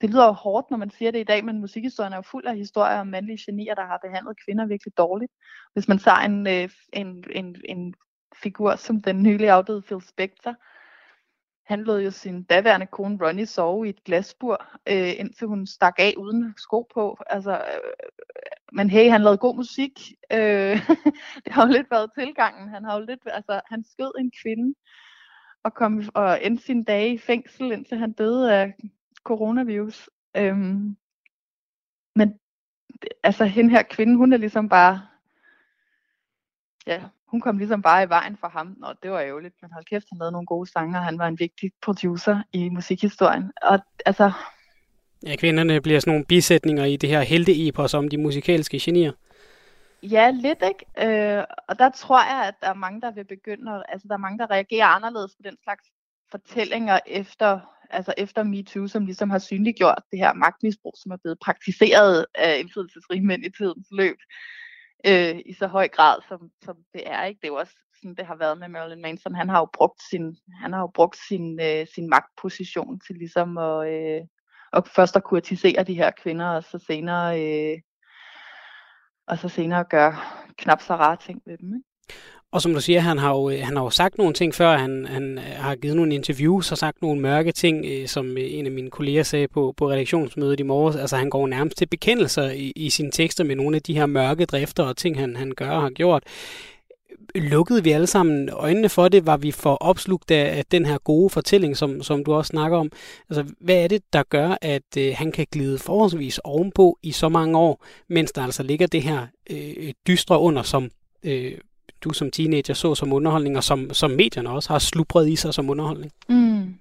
det lyder jo hårdt, når man siger det i dag, men musikhistorien er jo fuld af historier om mandlige genier, der har behandlet kvinder virkelig dårligt. Hvis man tager en, øh, en, en, en figur som den nylig afdøde Phil Spector, han lod jo sin daværende kone Ronnie sove i et glasbur, øh, indtil hun stak af uden sko på. Altså, øh, men hey, han lavede god musik. Øh, det har jo lidt været tilgangen. Han har jo lidt, altså, han skød en kvinde og kom og endte sin dage i fængsel, indtil han døde af coronavirus. Øh, men altså, hende her kvinde, hun er ligesom bare, ja, hun kom ligesom bare i vejen for ham, og det var ærgerligt, men hold kæft, han lavede nogle gode sange, og han var en vigtig producer i musikhistorien. Og altså... Ja, kvinderne bliver sådan nogle bisætninger i det her helteepos om de musikalske genier. Ja, lidt, ikke? Øh, og der tror jeg, at der er mange, der vil begynde, at, altså der er mange, der reagerer anderledes på den slags fortællinger efter, altså efter MeToo, som ligesom har synliggjort det her magtmisbrug, som er blevet praktiseret af indflydelsesrige mænd i tidens løb øh, i så høj grad, som, som det er. Ikke? Det er jo også sådan, det har været med Marilyn Manson. Han har jo brugt sin, han har jo brugt sin, øh, sin magtposition til ligesom at, øh, at først at kurtisere de her kvinder, og så senere, øh, og så senere gøre knap så rare ting ved dem. Ikke? Og som du siger, han har jo, øh, han har jo sagt nogle ting før, han, han øh, har givet nogle interviews og sagt nogle mørke ting, øh, som øh, en af mine kolleger sagde på, på redaktionsmødet i morges. Altså han går nærmest til bekendelser i, i sine tekster med nogle af de her mørke drifter og ting, han, han gør og har gjort. Lukkede vi alle sammen øjnene for det? Var vi for opslugt af, af den her gode fortælling, som, som du også snakker om? Altså, hvad er det, der gør, at øh, han kan glide forholdsvis ovenpå i så mange år, mens der altså ligger det her øh, dystre under, som øh, du som teenager så som underholdning, og som, som medierne også har slubret i sig som underholdning? Mm.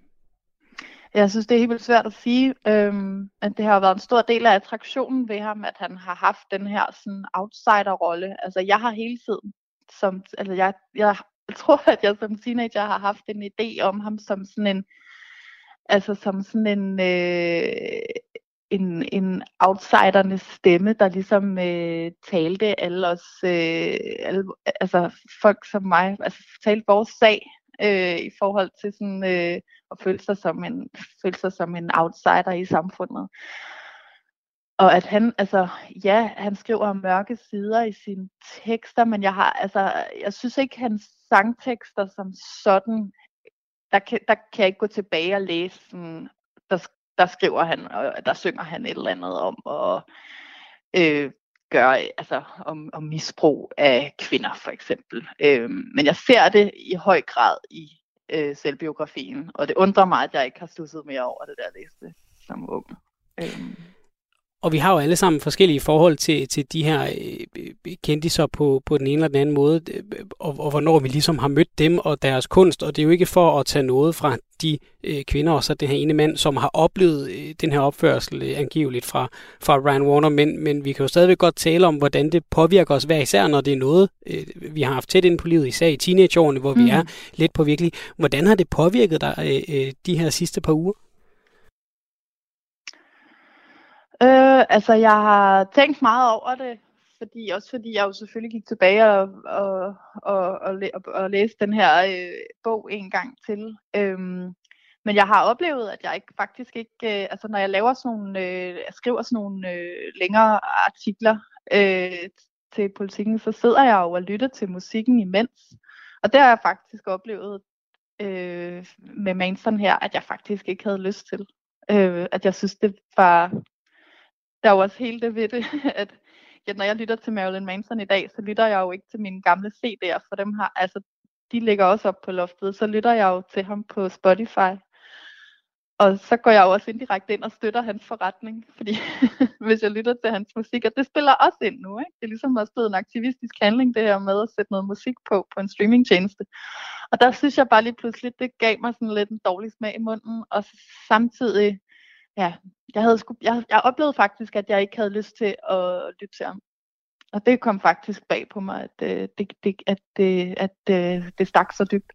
Jeg synes, det er helt vildt svært at sige, øhm, at det har været en stor del af attraktionen ved ham, at han har haft den her sådan outsider-rolle. Altså, jeg har hele tiden, som, altså, jeg, jeg, tror, at jeg som teenager har haft en idé om ham som sådan en, altså som sådan en, øh, en, en outsidernes stemme, der ligesom øh, talte alle os, øh, alle, altså folk som mig, altså talte vores sag øh, i forhold til sådan øh, at føle sig som en føle sig som en outsider i samfundet. Og at han, altså, ja, han skriver mørke sider i sine tekster, men jeg har, altså, jeg synes ikke, hans sangtekster som sådan, der kan, der kan jeg ikke gå tilbage og læse sådan, der, der skriver han, og der synger han et eller andet om at øh, gøre, altså om, om misbrug af kvinder for eksempel. Øh, men jeg ser det i høj grad i øh, selvbiografien, og det undrer mig, at jeg ikke har stusset mere over det der læste som ung. Øh. Og vi har jo alle sammen forskellige forhold til, til de her øh, kendiser på, på den ene eller den anden måde, øh, og, og hvornår vi ligesom har mødt dem og deres kunst. Og det er jo ikke for at tage noget fra de øh, kvinder og så det her ene mand, som har oplevet øh, den her opførsel øh, angiveligt fra, fra Ryan Warner, men, men vi kan jo stadigvæk godt tale om, hvordan det påvirker os hver især, når det er noget, øh, vi har haft tæt ind på livet, især i teenageårene, hvor mm. vi er lidt på virkelig. Hvordan har det påvirket dig øh, øh, de her sidste par uger? Øh, altså, jeg har tænkt meget over det fordi, også fordi jeg jo selvfølgelig gik tilbage og, og, og, og, og, og læste den her øh, bog en gang til. Øhm, men jeg har oplevet, at jeg ikke faktisk ikke, øh, altså når jeg laver sådan nogle, øh, jeg skriver sådan nogle øh, længere artikler øh, til politikken, så sidder jeg jo og lytter til musikken imens. Og det har jeg faktisk oplevet øh, med Manson her, at jeg faktisk ikke havde lyst til. Øh, at jeg synes, det var, der var også hele det ved det, at ja, når jeg lytter til Marilyn Manson i dag, så lytter jeg jo ikke til mine gamle CD'er, for dem har, altså, de ligger også op på loftet, så lytter jeg jo til ham på Spotify. Og så går jeg jo også indirekte ind og støtter hans forretning, fordi hvis jeg lytter til hans musik, og det spiller også ind nu, ikke? det er ligesom også blevet en aktivistisk handling, det her med at sætte noget musik på, på en streamingtjeneste. Og der synes jeg bare lige pludselig, det gav mig sådan lidt en dårlig smag i munden, og samtidig, ja, jeg, havde sku, jeg, jeg oplevede faktisk, at jeg ikke havde lyst til at lytte til ham. Og det kom faktisk bag på mig, at, øh, det, det, at, det, at det, øh, det stak så dybt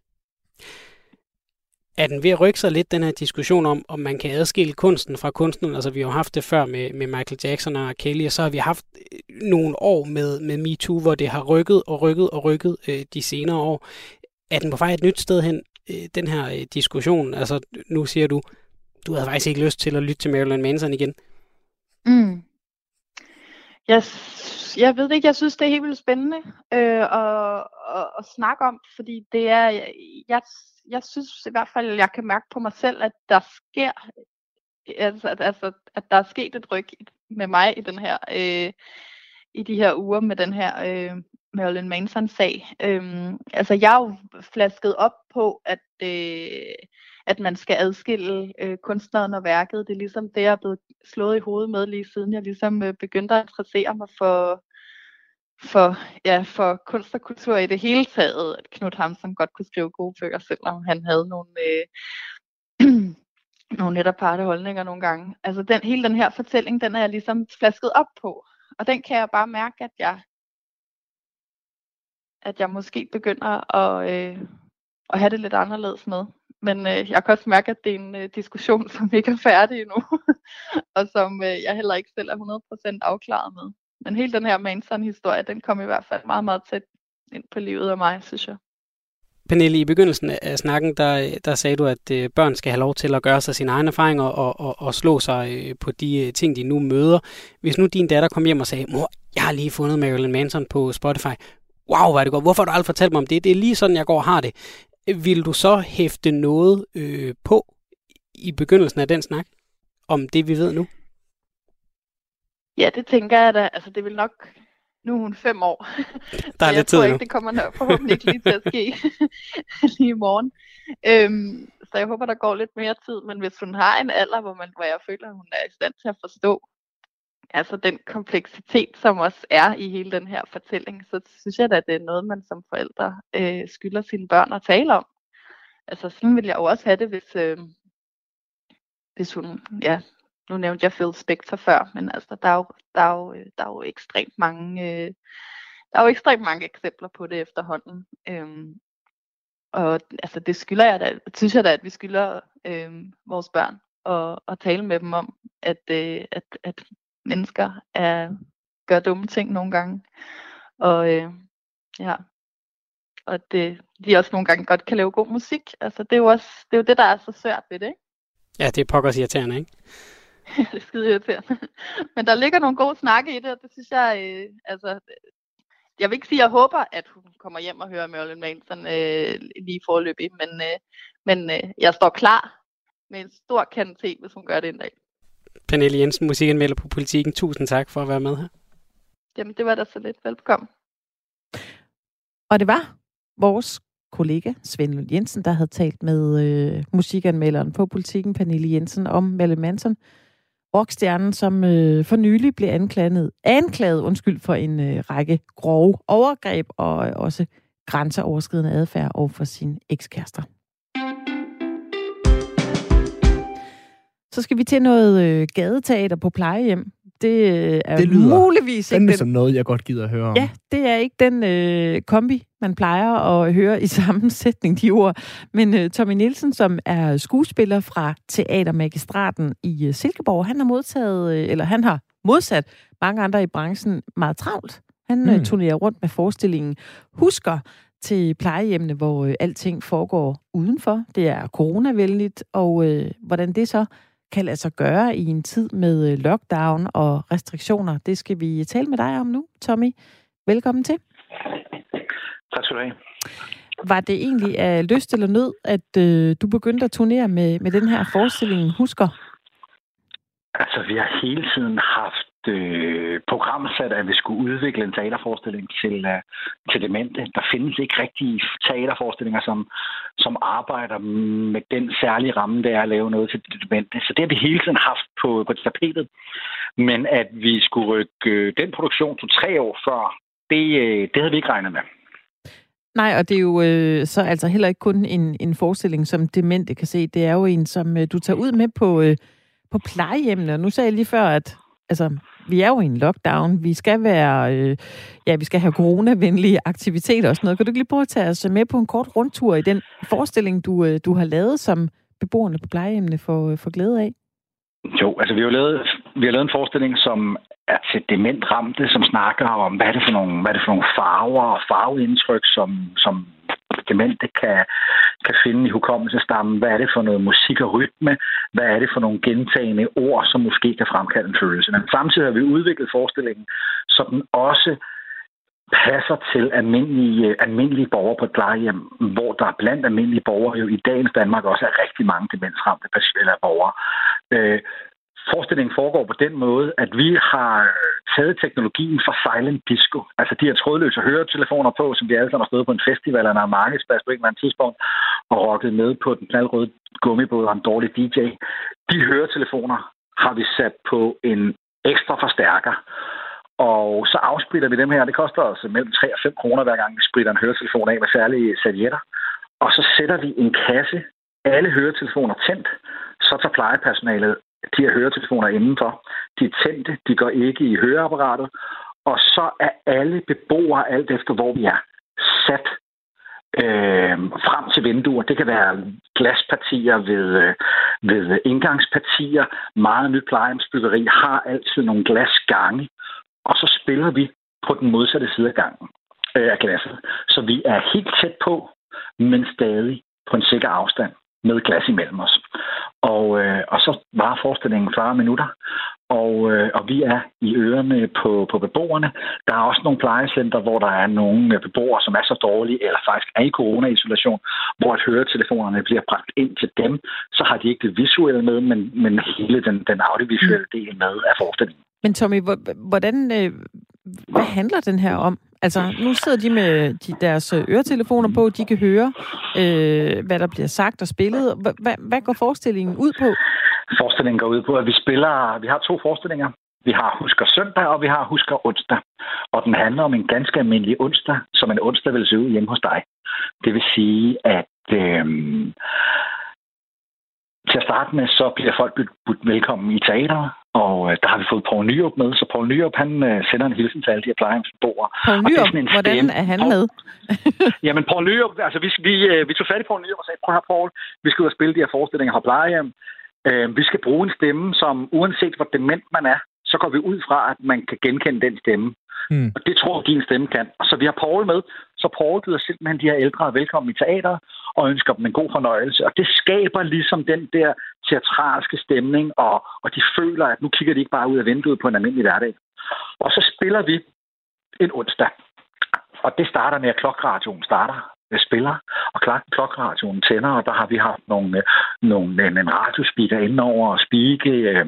er den ved at rykke sig lidt, den her diskussion om, om man kan adskille kunsten fra kunstneren? Altså, vi har jo haft det før med, med Michael Jackson og Kelly, og så har vi haft øh, nogle år med, med MeToo, hvor det har rykket og rykket og rykket øh, de senere år. Er den på vej et nyt sted hen, øh, den her øh, diskussion? Altså, nu siger du, du havde faktisk ikke lyst til at lytte til Marilyn Manson igen. Mm. Jeg, jeg ved ikke, jeg synes, det er helt vildt spændende øh, at, at, at snakke om, fordi det er, jeg, jeg synes i hvert fald, at jeg kan mærke på mig selv, at der sker, altså, at, altså, at der er sket et ryg med mig i den her, øh, i de her uger med den her øh, Marilyn Manson-sag. Øh, altså, jeg er jo flasket op på, at, øh, at man skal adskille øh, kunstneren og værket. Det er ligesom det, jeg er blevet slået i hovedet med lige siden jeg ligesom øh, begyndte at interessere mig for, for, ja, for kunst og kultur i det hele taget, at Knud Hamsun godt kunne skrive gode bøger, selvom han havde nogle, øh, nogle netop aparte holdninger nogle gange. Altså den, hele den her fortælling, den er jeg ligesom flasket op på. Og den kan jeg bare mærke, at jeg, at jeg måske begynder at, øh, at have det lidt anderledes med. Men øh, jeg kan også mærke, at det er en øh, diskussion, som ikke er færdig endnu, og som øh, jeg heller ikke selv er 100% afklaret med. Men hele den her Manson-historie, den kom i hvert fald meget, meget tæt ind på livet af mig, synes jeg. Pernille, i begyndelsen af snakken, der, der sagde du, at øh, børn skal have lov til at gøre sig sine egne erfaringer og, og, og slå sig øh, på de øh, ting, de nu møder. Hvis nu din datter kom hjem og sagde, mor, jeg har lige fundet Marilyn Manson på Spotify. Wow, hvor er det godt. Hvorfor har du aldrig fortalt mig om det? Det er lige sådan, jeg går og har det. Vil du så hæfte noget øh, på i begyndelsen af den snak om det, vi ved nu? Ja, det tænker jeg da. Altså, det vil nok... Nu er hun fem år. Der er lidt tid Jeg tror ikke, det kommer nok forhåbentlig ikke lige til at ske lige i morgen. Øhm, så jeg håber, der går lidt mere tid. Men hvis hun har en alder, hvor, man, hvor jeg føler, at hun er i stand til at forstå altså den kompleksitet, som også er i hele den her fortælling, så synes jeg da, at det er noget, man som forældre øh, skylder sine børn at tale om. Altså sådan ville jeg jo også have det, hvis, øh, hvis hun ja, nu nævnte jeg Phil Spector før, men altså, der er jo, der er jo, øh, der er jo ekstremt mange, øh, der er jo ekstremt mange eksempler på det efterhånden. Øhm, og altså, det skylder jeg da, synes jeg da, at vi skylder øh, vores børn at, og tale med dem om, at, øh, at, at mennesker er, gør dumme ting nogle gange. Og øh, ja, og det, de også nogle gange godt kan lave god musik. Altså, det er jo også det, er jo det der er så svært ved det, ikke? Ja, det er pokkers irriterende, ikke? det er skide irriterende. Men der ligger nogle gode snakke i det, og det synes jeg, øh, altså, jeg vil ikke sige, at jeg håber, at hun kommer hjem og hører Marilyn Manson øh, lige forløbig, men, øh, men øh, jeg står klar med en stor kande te, hvis hun gør det en dag. Pernille Jensen, musikanmelder på Politiken. Tusind tak for at være med her. Jamen, det var da så lidt. Velkommen. Og det var vores kollega Svend Jensen, der havde talt med øh, musikanmelderen på Politiken, Pernille Jensen, om Marilyn Manson rockstjernen, som øh, for nylig blev anklaget, anklaget undskyld, for en øh, række grove overgreb og øh, også grænseoverskridende adfærd over for sine ekskærester. Så skal vi til noget øh, gadeteater på plejehjem det øh, er det lyder muligvis ikke den... som noget, jeg godt gider at høre om. Ja, det er ikke den øh, kombi, man plejer at høre i sammensætning, de ord. Men øh, Tommy Nielsen, som er skuespiller fra Teatermagistraten i øh, Silkeborg, han har modtaget, øh, eller han har modsat mange andre i branchen meget travlt Han mm. turnerer rundt med forestillingen Husker til plejehjemmene, hvor øh, alting foregår udenfor. Det er coronavenligt, og øh, hvordan det så kan lade sig gøre i en tid med øh, lockdown og restriktioner, det skal vi tale med dig om nu, Tommy. Velkommen til. Tak skal du have. Var det egentlig af lyst eller nød, at øh, du begyndte at turnere med, med den her forestilling Husker? Altså, vi har hele tiden haft øh, programsat, at vi skulle udvikle en teaterforestilling til, øh, til demente. Der findes ikke rigtige teaterforestillinger, som, som arbejder med den særlige ramme, det er at lave noget til demente. Så det har vi hele tiden haft på, på tapetet. Men at vi skulle rykke øh, den produktion to tre år før, det, øh, det havde vi ikke regnet med. Nej, og det er jo øh, så altså heller ikke kun en, en forestilling, som demente kan se. Det er jo en, som øh, du tager ud med på, øh, på plejehjemmene. Nu sagde jeg lige før, at altså, vi er jo i en lockdown. Vi skal være, øh, ja, vi skal have coronavenlige aktiviteter og sådan noget. Kan du ikke lige prøve at tage os med på en kort rundtur i den forestilling, du, øh, du har lavet, som beboerne på plejehjemmene får, øh, får glæde af? Jo, altså vi har lavet, vi har lavet en forestilling, som er til dementramte, som snakker om, hvad er det for nogle, hvad er det for nogle farver og farveindtryk, som, som demente kan, kan finde i hukommelsestammen. Hvad er det for noget musik og rytme? Hvad er det for nogle gentagende ord, som måske kan fremkalde en følelse? Men samtidig har vi udviklet forestillingen, så den også passer til almindelige, almindelige borgere på et plejehjem, hvor der blandt almindelige borgere jo i dagens Danmark også er rigtig mange demensramte eller borgere. Øh, forestillingen foregår på den måde, at vi har taget teknologien fra Silent Disco, altså de her trådløse høretelefoner på, som vi alle sammen har stået på en festival eller en markedsplads på en eller andet tidspunkt, og rocket med på den knaldrøde gummibåd og en dårlig DJ. De høretelefoner har vi sat på en ekstra forstærker, og så afspritter vi dem her. Det koster os mellem 3 og 5 kroner, hver gang vi spritter en høretelefon af med særlige servietter. Og så sætter vi en kasse, alle høretelefoner tændt, så tager plejepersonalet de her høretelefoner indenfor. De er tændte, de går ikke i høreapparatet, og så er alle beboere, alt efter hvor vi er, sat øh, frem til vinduer. Det kan være glaspartier ved, øh, ved indgangspartier. Meget nyt plejehjemsbyggeri har altid nogle glasgange, og så spiller vi på den modsatte side af gangen øh, af glasset. Så vi er helt tæt på, men stadig på en sikker afstand med glas imellem os. Og, øh, og så var forestillingen 40 minutter, og, øh, og vi er i ørerne på, på beboerne. Der er også nogle plejecenter, hvor der er nogle beboere, som er så dårlige, eller faktisk er i corona-isolation, hvor at høretelefonerne bliver bragt ind til dem. Så har de ikke det visuelle med, men, men hele den, den audiovisuelle del med af forestillingen. Men Tommy, hvordan, øh, hvad handler den her om? Altså, nu sidder de med de, deres øh, øretelefoner på, de kan høre, øh, hvad der bliver sagt og spillet. Hvad, hvad går forestillingen ud på? Forestillingen går ud på, at vi spiller... Vi har to forestillinger. Vi har Husker søndag, og vi har Husker onsdag. Og den handler om en ganske almindelig onsdag, som en onsdag vil se ud hjemme hos dig. Det vil sige, at øh, til at starte med, så bliver folk budt velkommen i teateret, og øh, der har vi fået Poul Nyrup med, så Poul Nyrup, han øh, sender en hilsen til alle de her plejehjemsbeboere. Poul Nyrup, hvordan stemme. er han med? Jamen, Poul Nyrup, altså vi, vi, øh, vi tog fat i Poul Nyrup og sagde, prøv her, Poul, vi skal ud og spille de her forestillinger på plejehjem. Øh, vi skal bruge en stemme, som uanset hvor dement man er, så går vi ud fra, at man kan genkende den stemme. Mm. Og det tror din stemme kan. Så vi har Paul med, så Paul byder simpelthen de her ældre velkommen i teater og ønsker dem en god fornøjelse. Og det skaber ligesom den der teatralske stemning, og, og de føler, at nu kigger de ikke bare ud af vinduet på en almindelig hverdag. Og så spiller vi en onsdag. Og det starter med, at klokradioen starter med spiller, og klokradioen tænder, og der har vi haft nogle, nogle, en, en radiospeaker indover og spike øh,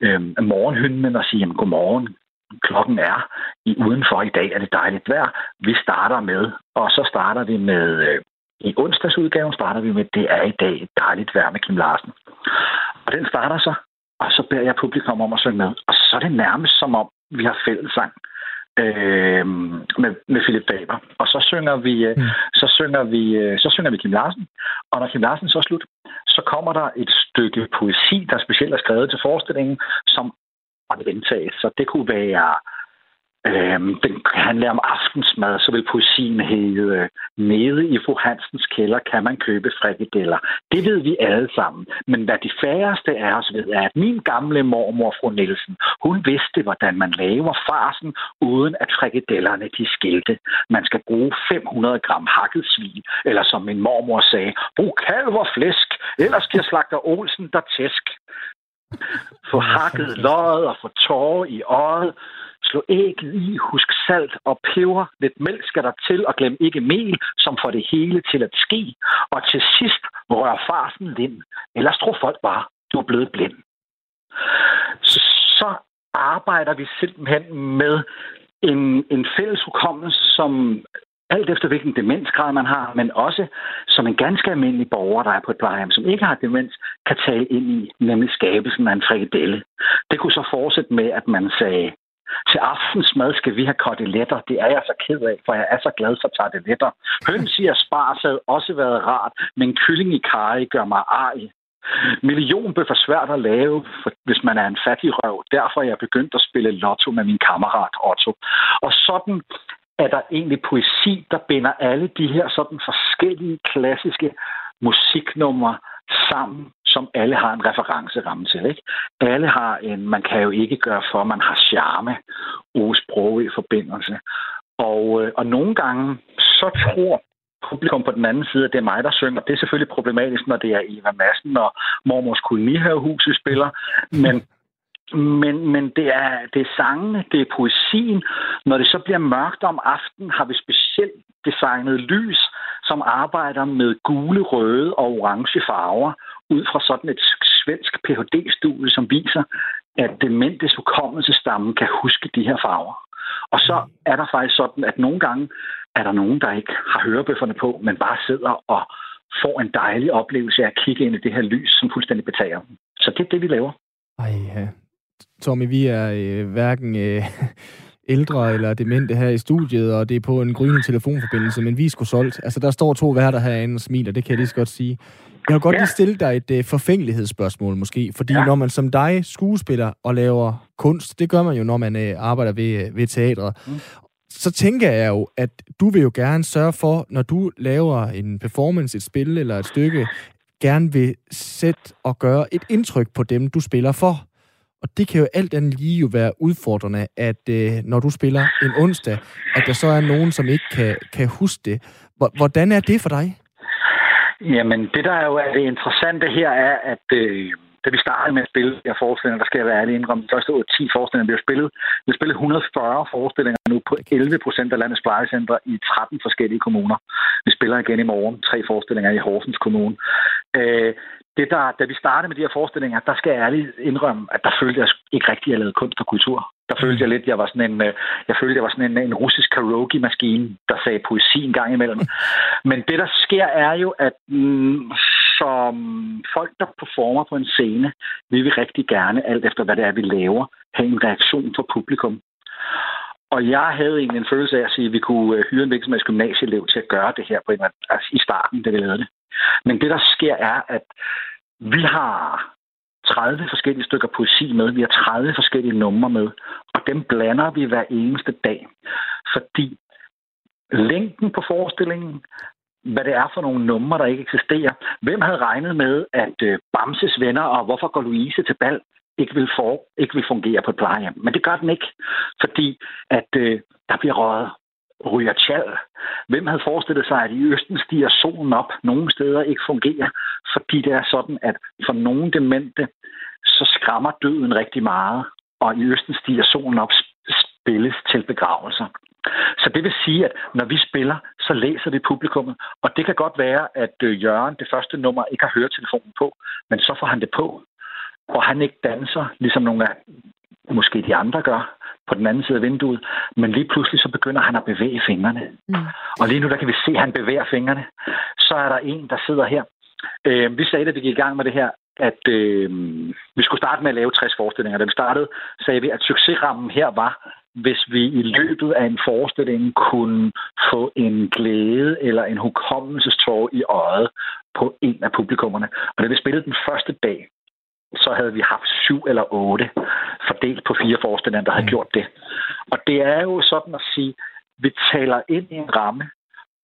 øh, morgenhymnen og sige, godmorgen, klokken er i udenfor i dag, er det dejligt vejr. Vi starter med, og så starter vi med, øh, i onsdagsudgaven starter vi med, det er i dag et dejligt vejr med Kim Larsen. Og den starter så, og så beder jeg publikum om at synge med. Og så er det nærmest som om, vi har fællesang øh, med, med Philip Faber. Og så synger vi, øh, mm. så synger vi, øh, så synger vi Kim Larsen. Og når Kim Larsen så er slut, så kommer der et stykke poesi, der specielt er skrevet til forestillingen, som og gentages. Så det kunne være øh, den kan om aftensmad, så vil poesien hedde øh, Nede i fru Hansens kælder kan man købe frikadeller. Det ved vi alle sammen. Men hvad de færreste af os ved, er, at min gamle mormor, fru Nielsen, hun vidste, hvordan man laver farsen, uden at frikadellerne de skilte. Man skal bruge 500 gram hakket svin, eller som min mormor sagde, brug kalv og flæsk, ellers giver slagter Olsen der tæsk. Få hakket løjet og få tårer i øjet, Slå ægget i, husk salt og peber. Lidt mælk skal der til, og glem ikke mel, som får det hele til at ske. Og til sidst rør farsen lind. Ellers tror folk bare, du er blevet blind. Så arbejder vi simpelthen med en, en fælles hukommelse, som alt efter hvilken demensgrad man har, men også som en ganske almindelig borger, der er på et plejehjem, som ikke har demens, kan tale ind i, nemlig skabelsen af en frikadelle. Det kunne så fortsætte med, at man sagde, til aftensmad skal vi have koteletter. Det er jeg så ked af, for jeg er så glad for tarteletter. Høns i spars havde også været rart, men kylling i karri gør mig arg. Millionbøf er svært at lave, hvis man er en fattig røv. Derfor er jeg begyndt at spille lotto med min kammerat Otto. Og sådan er der egentlig poesi, der binder alle de her sådan forskellige klassiske musiknumre sammen, som alle har en referenceramme til. Ikke? Alle har en, man kan jo ikke gøre for, man har charme og sprog i forbindelse. Og, øh, og nogle gange, så tror publikum på den anden side, at det er mig, der synger. Det er selvfølgelig problematisk, når det er Eva Madsen og mormors kolonihavehus, vi spiller. Men men, men det, er, det er sangene, det er poesien. Når det så bliver mørkt om aftenen, har vi specielt designet lys, som arbejder med gule, røde og orange farver, ud fra sådan et svensk Ph.D.-studie, som viser, at dementes hukommelsestamme kan huske de her farver. Og så er der faktisk sådan, at nogle gange er der nogen, der ikke har hørebøfferne på, men bare sidder og får en dejlig oplevelse af at kigge ind i det her lys, som fuldstændig betager dem. Så det er det, vi laver. Ej. Tommy, vi er øh, hverken øh, ældre eller demente her i studiet, og det er på en grønne telefonforbindelse, men vi er sgu solgt. Altså, der står to værter herinde og smiler, det kan jeg lige så godt sige. Jeg vil godt ja. lige stille dig et øh, forfængelighedsspørgsmål måske, fordi ja. når man som dig skuespiller og laver kunst, det gør man jo, når man øh, arbejder ved, øh, ved teatret, mm. så tænker jeg jo, at du vil jo gerne sørge for, når du laver en performance, et spil eller et stykke, gerne vil sætte og gøre et indtryk på dem, du spiller for. Og det kan jo alt andet lige jo være udfordrende, at øh, når du spiller en onsdag, at der så er nogen, som ikke kan, kan huske det. Hvordan er det for dig? Jamen, det der er jo er det interessante her er, at øh, da vi startede med at spille de her forestillinger, der skal jeg være ærlig indrømme, de første 10 forestillinger, vi har spillet. Vi har spillet 140 forestillinger nu på 11 procent af landets plejecentre i 13 forskellige kommuner. Vi spiller igen i morgen tre forestillinger i Horsens Kommune. Øh, det der, da vi startede med de her forestillinger, der skal jeg ærligt indrømme, at der følte jeg ikke rigtig, at jeg lavede kunst og kultur. Der følte jeg lidt, jeg var sådan en, øh, jeg følte, jeg var sådan en, en russisk karaoke-maskine, der sagde poesi en gang imellem. Men det, der sker, er jo, at mm, som folk, der performer på en scene, vil vi rigtig gerne, alt efter hvad det er, vi laver, have en reaktion fra publikum. Og jeg havde egentlig en følelse af at sige, at vi kunne øh, hyre en virksomheds gymnasieelev til at gøre det her på en, altså i starten, da vi lavede det. Men det, der sker, er, at vi har 30 forskellige stykker poesi med. Vi har 30 forskellige numre med. Og dem blander vi hver eneste dag. Fordi længden på forestillingen, hvad det er for nogle numre, der ikke eksisterer. Hvem havde regnet med, at øh, Bamses venner og hvorfor går Louise til bal ikke vil, for, ikke vil fungere på et plejehjem? Men det gør den ikke, fordi at øh, der bliver røget ryger tjad. Hvem havde forestillet sig, at i Østen stiger solen op, nogle steder ikke fungerer, fordi det er sådan, at for nogle demente, så skræmmer døden rigtig meget, og i Østen stiger solen op, spilles til begravelser. Så det vil sige, at når vi spiller, så læser vi publikummet. Og det kan godt være, at øh, Jørgen, det første nummer, ikke har høretelefonen på, men så får han det på. Og han ikke danser, ligesom nogle af måske de andre gør, på den anden side af vinduet, men lige pludselig så begynder han at bevæge fingrene. Mm. Og lige nu der kan vi se, at han bevæger fingrene. Så er der en, der sidder her. Øh, vi sagde, da vi gik i gang med det her, at øh, vi skulle starte med at lave 60 forestillinger. Da vi startede, sagde vi, at succesrammen her var, hvis vi i løbet af en forestilling kunne få en glæde eller en hukommelsestår i øjet på en af publikummerne. Og da vi spillede den første dag, så havde vi haft syv eller otte fordelt på fire forestillinger, der havde mm. gjort det. Og det er jo sådan at sige, vi taler ind i en ramme,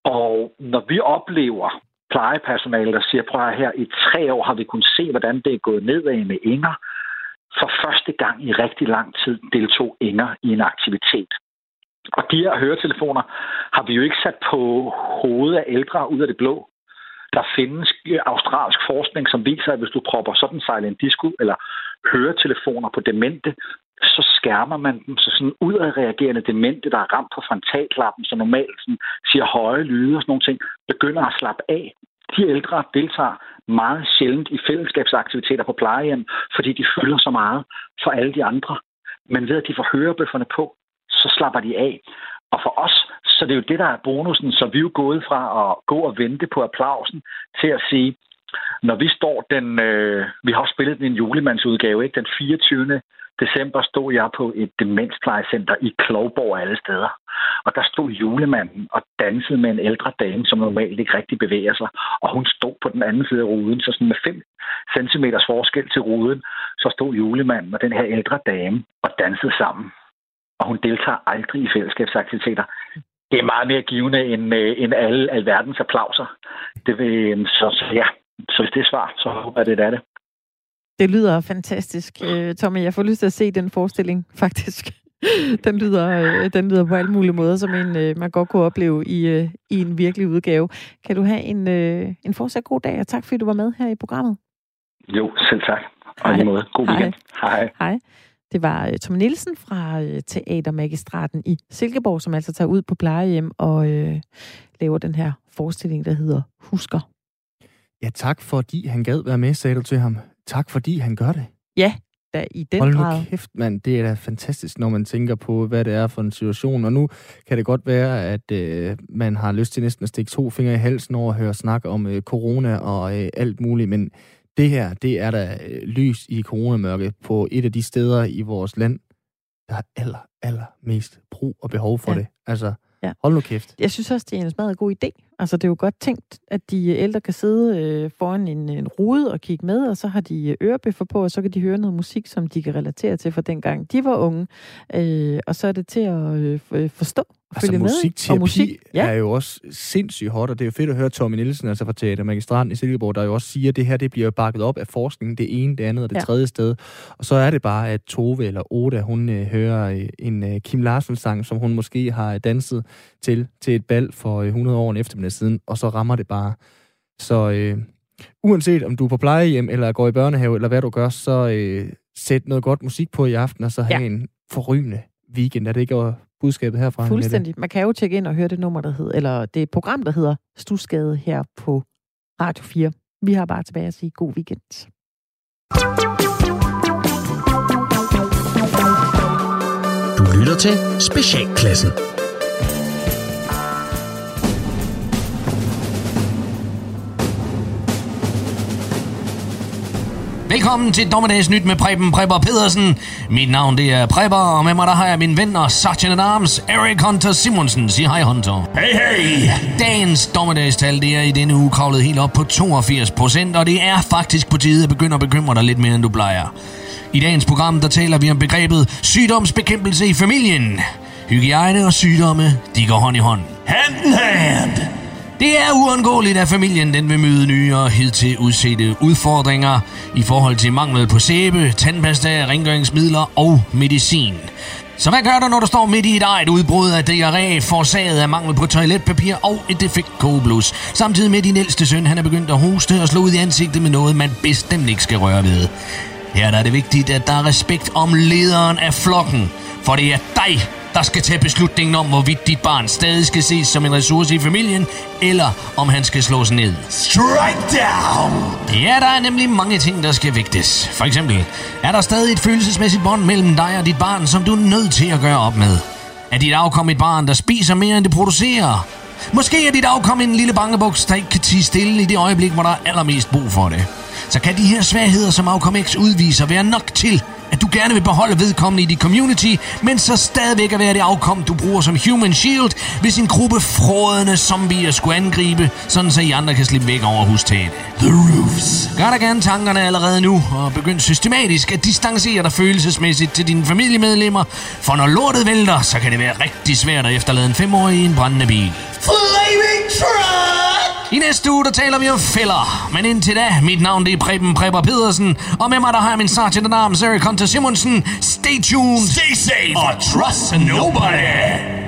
og når vi oplever plejepersonale, der siger, prøv her, i tre år har vi kunnet se, hvordan det er gået nedad med Inger. For første gang i rigtig lang tid deltog Inger i en aktivitet. Og de her høretelefoner har vi jo ikke sat på hovedet af ældre ud af det blå. Der findes øh, australsk forskning, som viser, at hvis du propper sådan silent disco eller høretelefoner på demente, så skærmer man dem, så sådan udadreagerende demente, der er ramt på frontalklappen, så normalt sådan, siger høje lyde og sådan nogle ting, begynder at slappe af. De ældre deltager meget sjældent i fællesskabsaktiviteter på plejehjem, fordi de fylder så meget for alle de andre. Men ved at de får hørebøfferne på, så slapper de af. Og for os, så det er jo det, der er bonusen, så vi er jo gået fra at gå og vente på applausen til at sige, når vi står den, øh, vi har spillet den en julemandsudgave, ikke? den 24 december stod jeg på et demensplejecenter i Klovborg alle steder. Og der stod julemanden og dansede med en ældre dame, som normalt ikke rigtig bevæger sig. Og hun stod på den anden side af ruden, så sådan med 5 cm forskel til ruden, så stod julemanden og den her ældre dame og dansede sammen. Og hun deltager aldrig i fællesskabsaktiviteter. Det er meget mere givende end, øh, end alle alverdens applauser. Det vil, så, så ja, så hvis det er svar, så håber jeg, det er det. Det lyder fantastisk, øh, Tommy. Jeg får lyst til at se den forestilling, faktisk. den, lyder, øh, den lyder på alle mulige måder, som en, øh, man godt kunne opleve i, i en virkelig udgave. Kan du have en, en fortsat god dag, og tak fordi du var med her i programmet. Jo, selv tak. Og i måde. God weekend. Hej. Hej. Det var Tom Nielsen fra Teatermagistraten i Silkeborg, som altså tager ud på plejehjem og øh, laver den her forestilling, der hedder Husker. Ja, tak fordi han gad være med, sagde du til ham. Tak fordi han gør det. Ja, da i den Hold nu grad. kæft, mand. Det er da fantastisk, når man tænker på, hvad det er for en situation. Og nu kan det godt være, at øh, man har lyst til næsten at stikke to fingre i halsen over at høre snak om øh, corona og øh, alt muligt, men det her, det er da øh, lys i coronamørket på et af de steder i vores land, der har aller, aller mest brug og behov for ja. det. Altså, Ja. Hold nu kæft. Jeg synes også, det er en meget god idé. Altså, det er jo godt tænkt, at de ældre kan sidde øh, foran en, en rude og kigge med, og så har de ørebøffer på, og så kan de høre noget musik, som de kan relatere til fra dengang de var unge. Øh, og så er det til at øh, forstå altså, følge musikterapi med. Og musik ja. er jo også sindssygt hot, og det er jo fedt at høre Tommy Nielsen, altså fra Teater Magistraten i Silkeborg, der jo også siger, at det her det bliver bakket op af forskning, det ene, det andet og det ja. tredje sted. Og så er det bare, at Tove eller Oda, hun øh, hører øh, en øh, Kim Larsen-sang, som hun måske har danset til, til et bal for øh, 100 år eftermiddag siden, og så rammer det bare. Så øh, uanset om du er på plejehjem, eller går i børnehave, eller hvad du gør, så øh, sæt noget godt musik på i aften, og så have ja. en forrygende weekend. Er det ikke budskabet herfra? Fuldstændig. Man kan jo tjekke ind og høre det nummer, der hedder, eller det program, der hedder Stusgade her på Radio 4. Vi har bare tilbage at sige god weekend. Du lytter til Specialklassen. Velkommen til Dommedagsnyt med Preben Prepper Pedersen. Mit navn det er Prepper, og med mig der har jeg min ven og Sergeant Arms, Eric Hunter Simonsen. Sig hej, Hunter. Hey, hey! Dagens dommedagstal, det er i denne uge kravlet helt op på 82 procent, og det er faktisk på tide at begynde at bekymre dig lidt mere, end du plejer. I dagens program, der taler vi om begrebet sygdomsbekæmpelse i familien. Hygiejne og sygdomme, de går hånd i hånd. Hand in hand! Det er uundgåeligt, at familien den vil møde nye og hidtil udsete udfordringer i forhold til mangel på sæbe, tandpasta, rengøringsmidler og medicin. Så hvad gør du, når du står midt i et eget udbrud af diarré, forsaget af mangel på toiletpapir og et defekt kogeblus, samtidig med din ældste søn, han er begyndt at hoste og slå ud i ansigtet med noget, man bestemt ikke skal røre ved. Her er det vigtigt, at der er respekt om lederen af flokken, for det er dig, der skal tage beslutningen om, hvorvidt dit barn stadig skal ses som en ressource i familien, eller om han skal slås ned. Strike down! Ja, der er nemlig mange ting, der skal vægtes. For eksempel, er der stadig et følelsesmæssigt bånd mellem dig og dit barn, som du er nødt til at gøre op med? Er dit afkom et barn, der spiser mere, end det producerer? Måske er dit afkom en lille bangebuks, der ikke kan tige stille i det øjeblik, hvor der er allermest brug for det. Så kan de her svagheder, som Outcome X udviser, være nok til, at du gerne vil beholde vedkommende i dit community, men så stadigvæk at være det afkom, du bruger som human shield, hvis en gruppe frådende zombier skulle angribe, sådan så I andre kan slippe væk over hustaget. The roofs. Gør dig gerne tankerne allerede nu, og begynd systematisk at distancere dig følelsesmæssigt til dine familiemedlemmer, for når lortet vælter, så kan det være rigtig svært at efterlade en femårig i en brændende bil. Flaming truck! I næste uge, der taler vi om fælder. Men indtil da, mit navn det er Preben Prepper Pedersen, og med mig der har jeg min sergeant arm, Eric Hunter Simonsen. Stay tuned. Stay safe or trust nobody.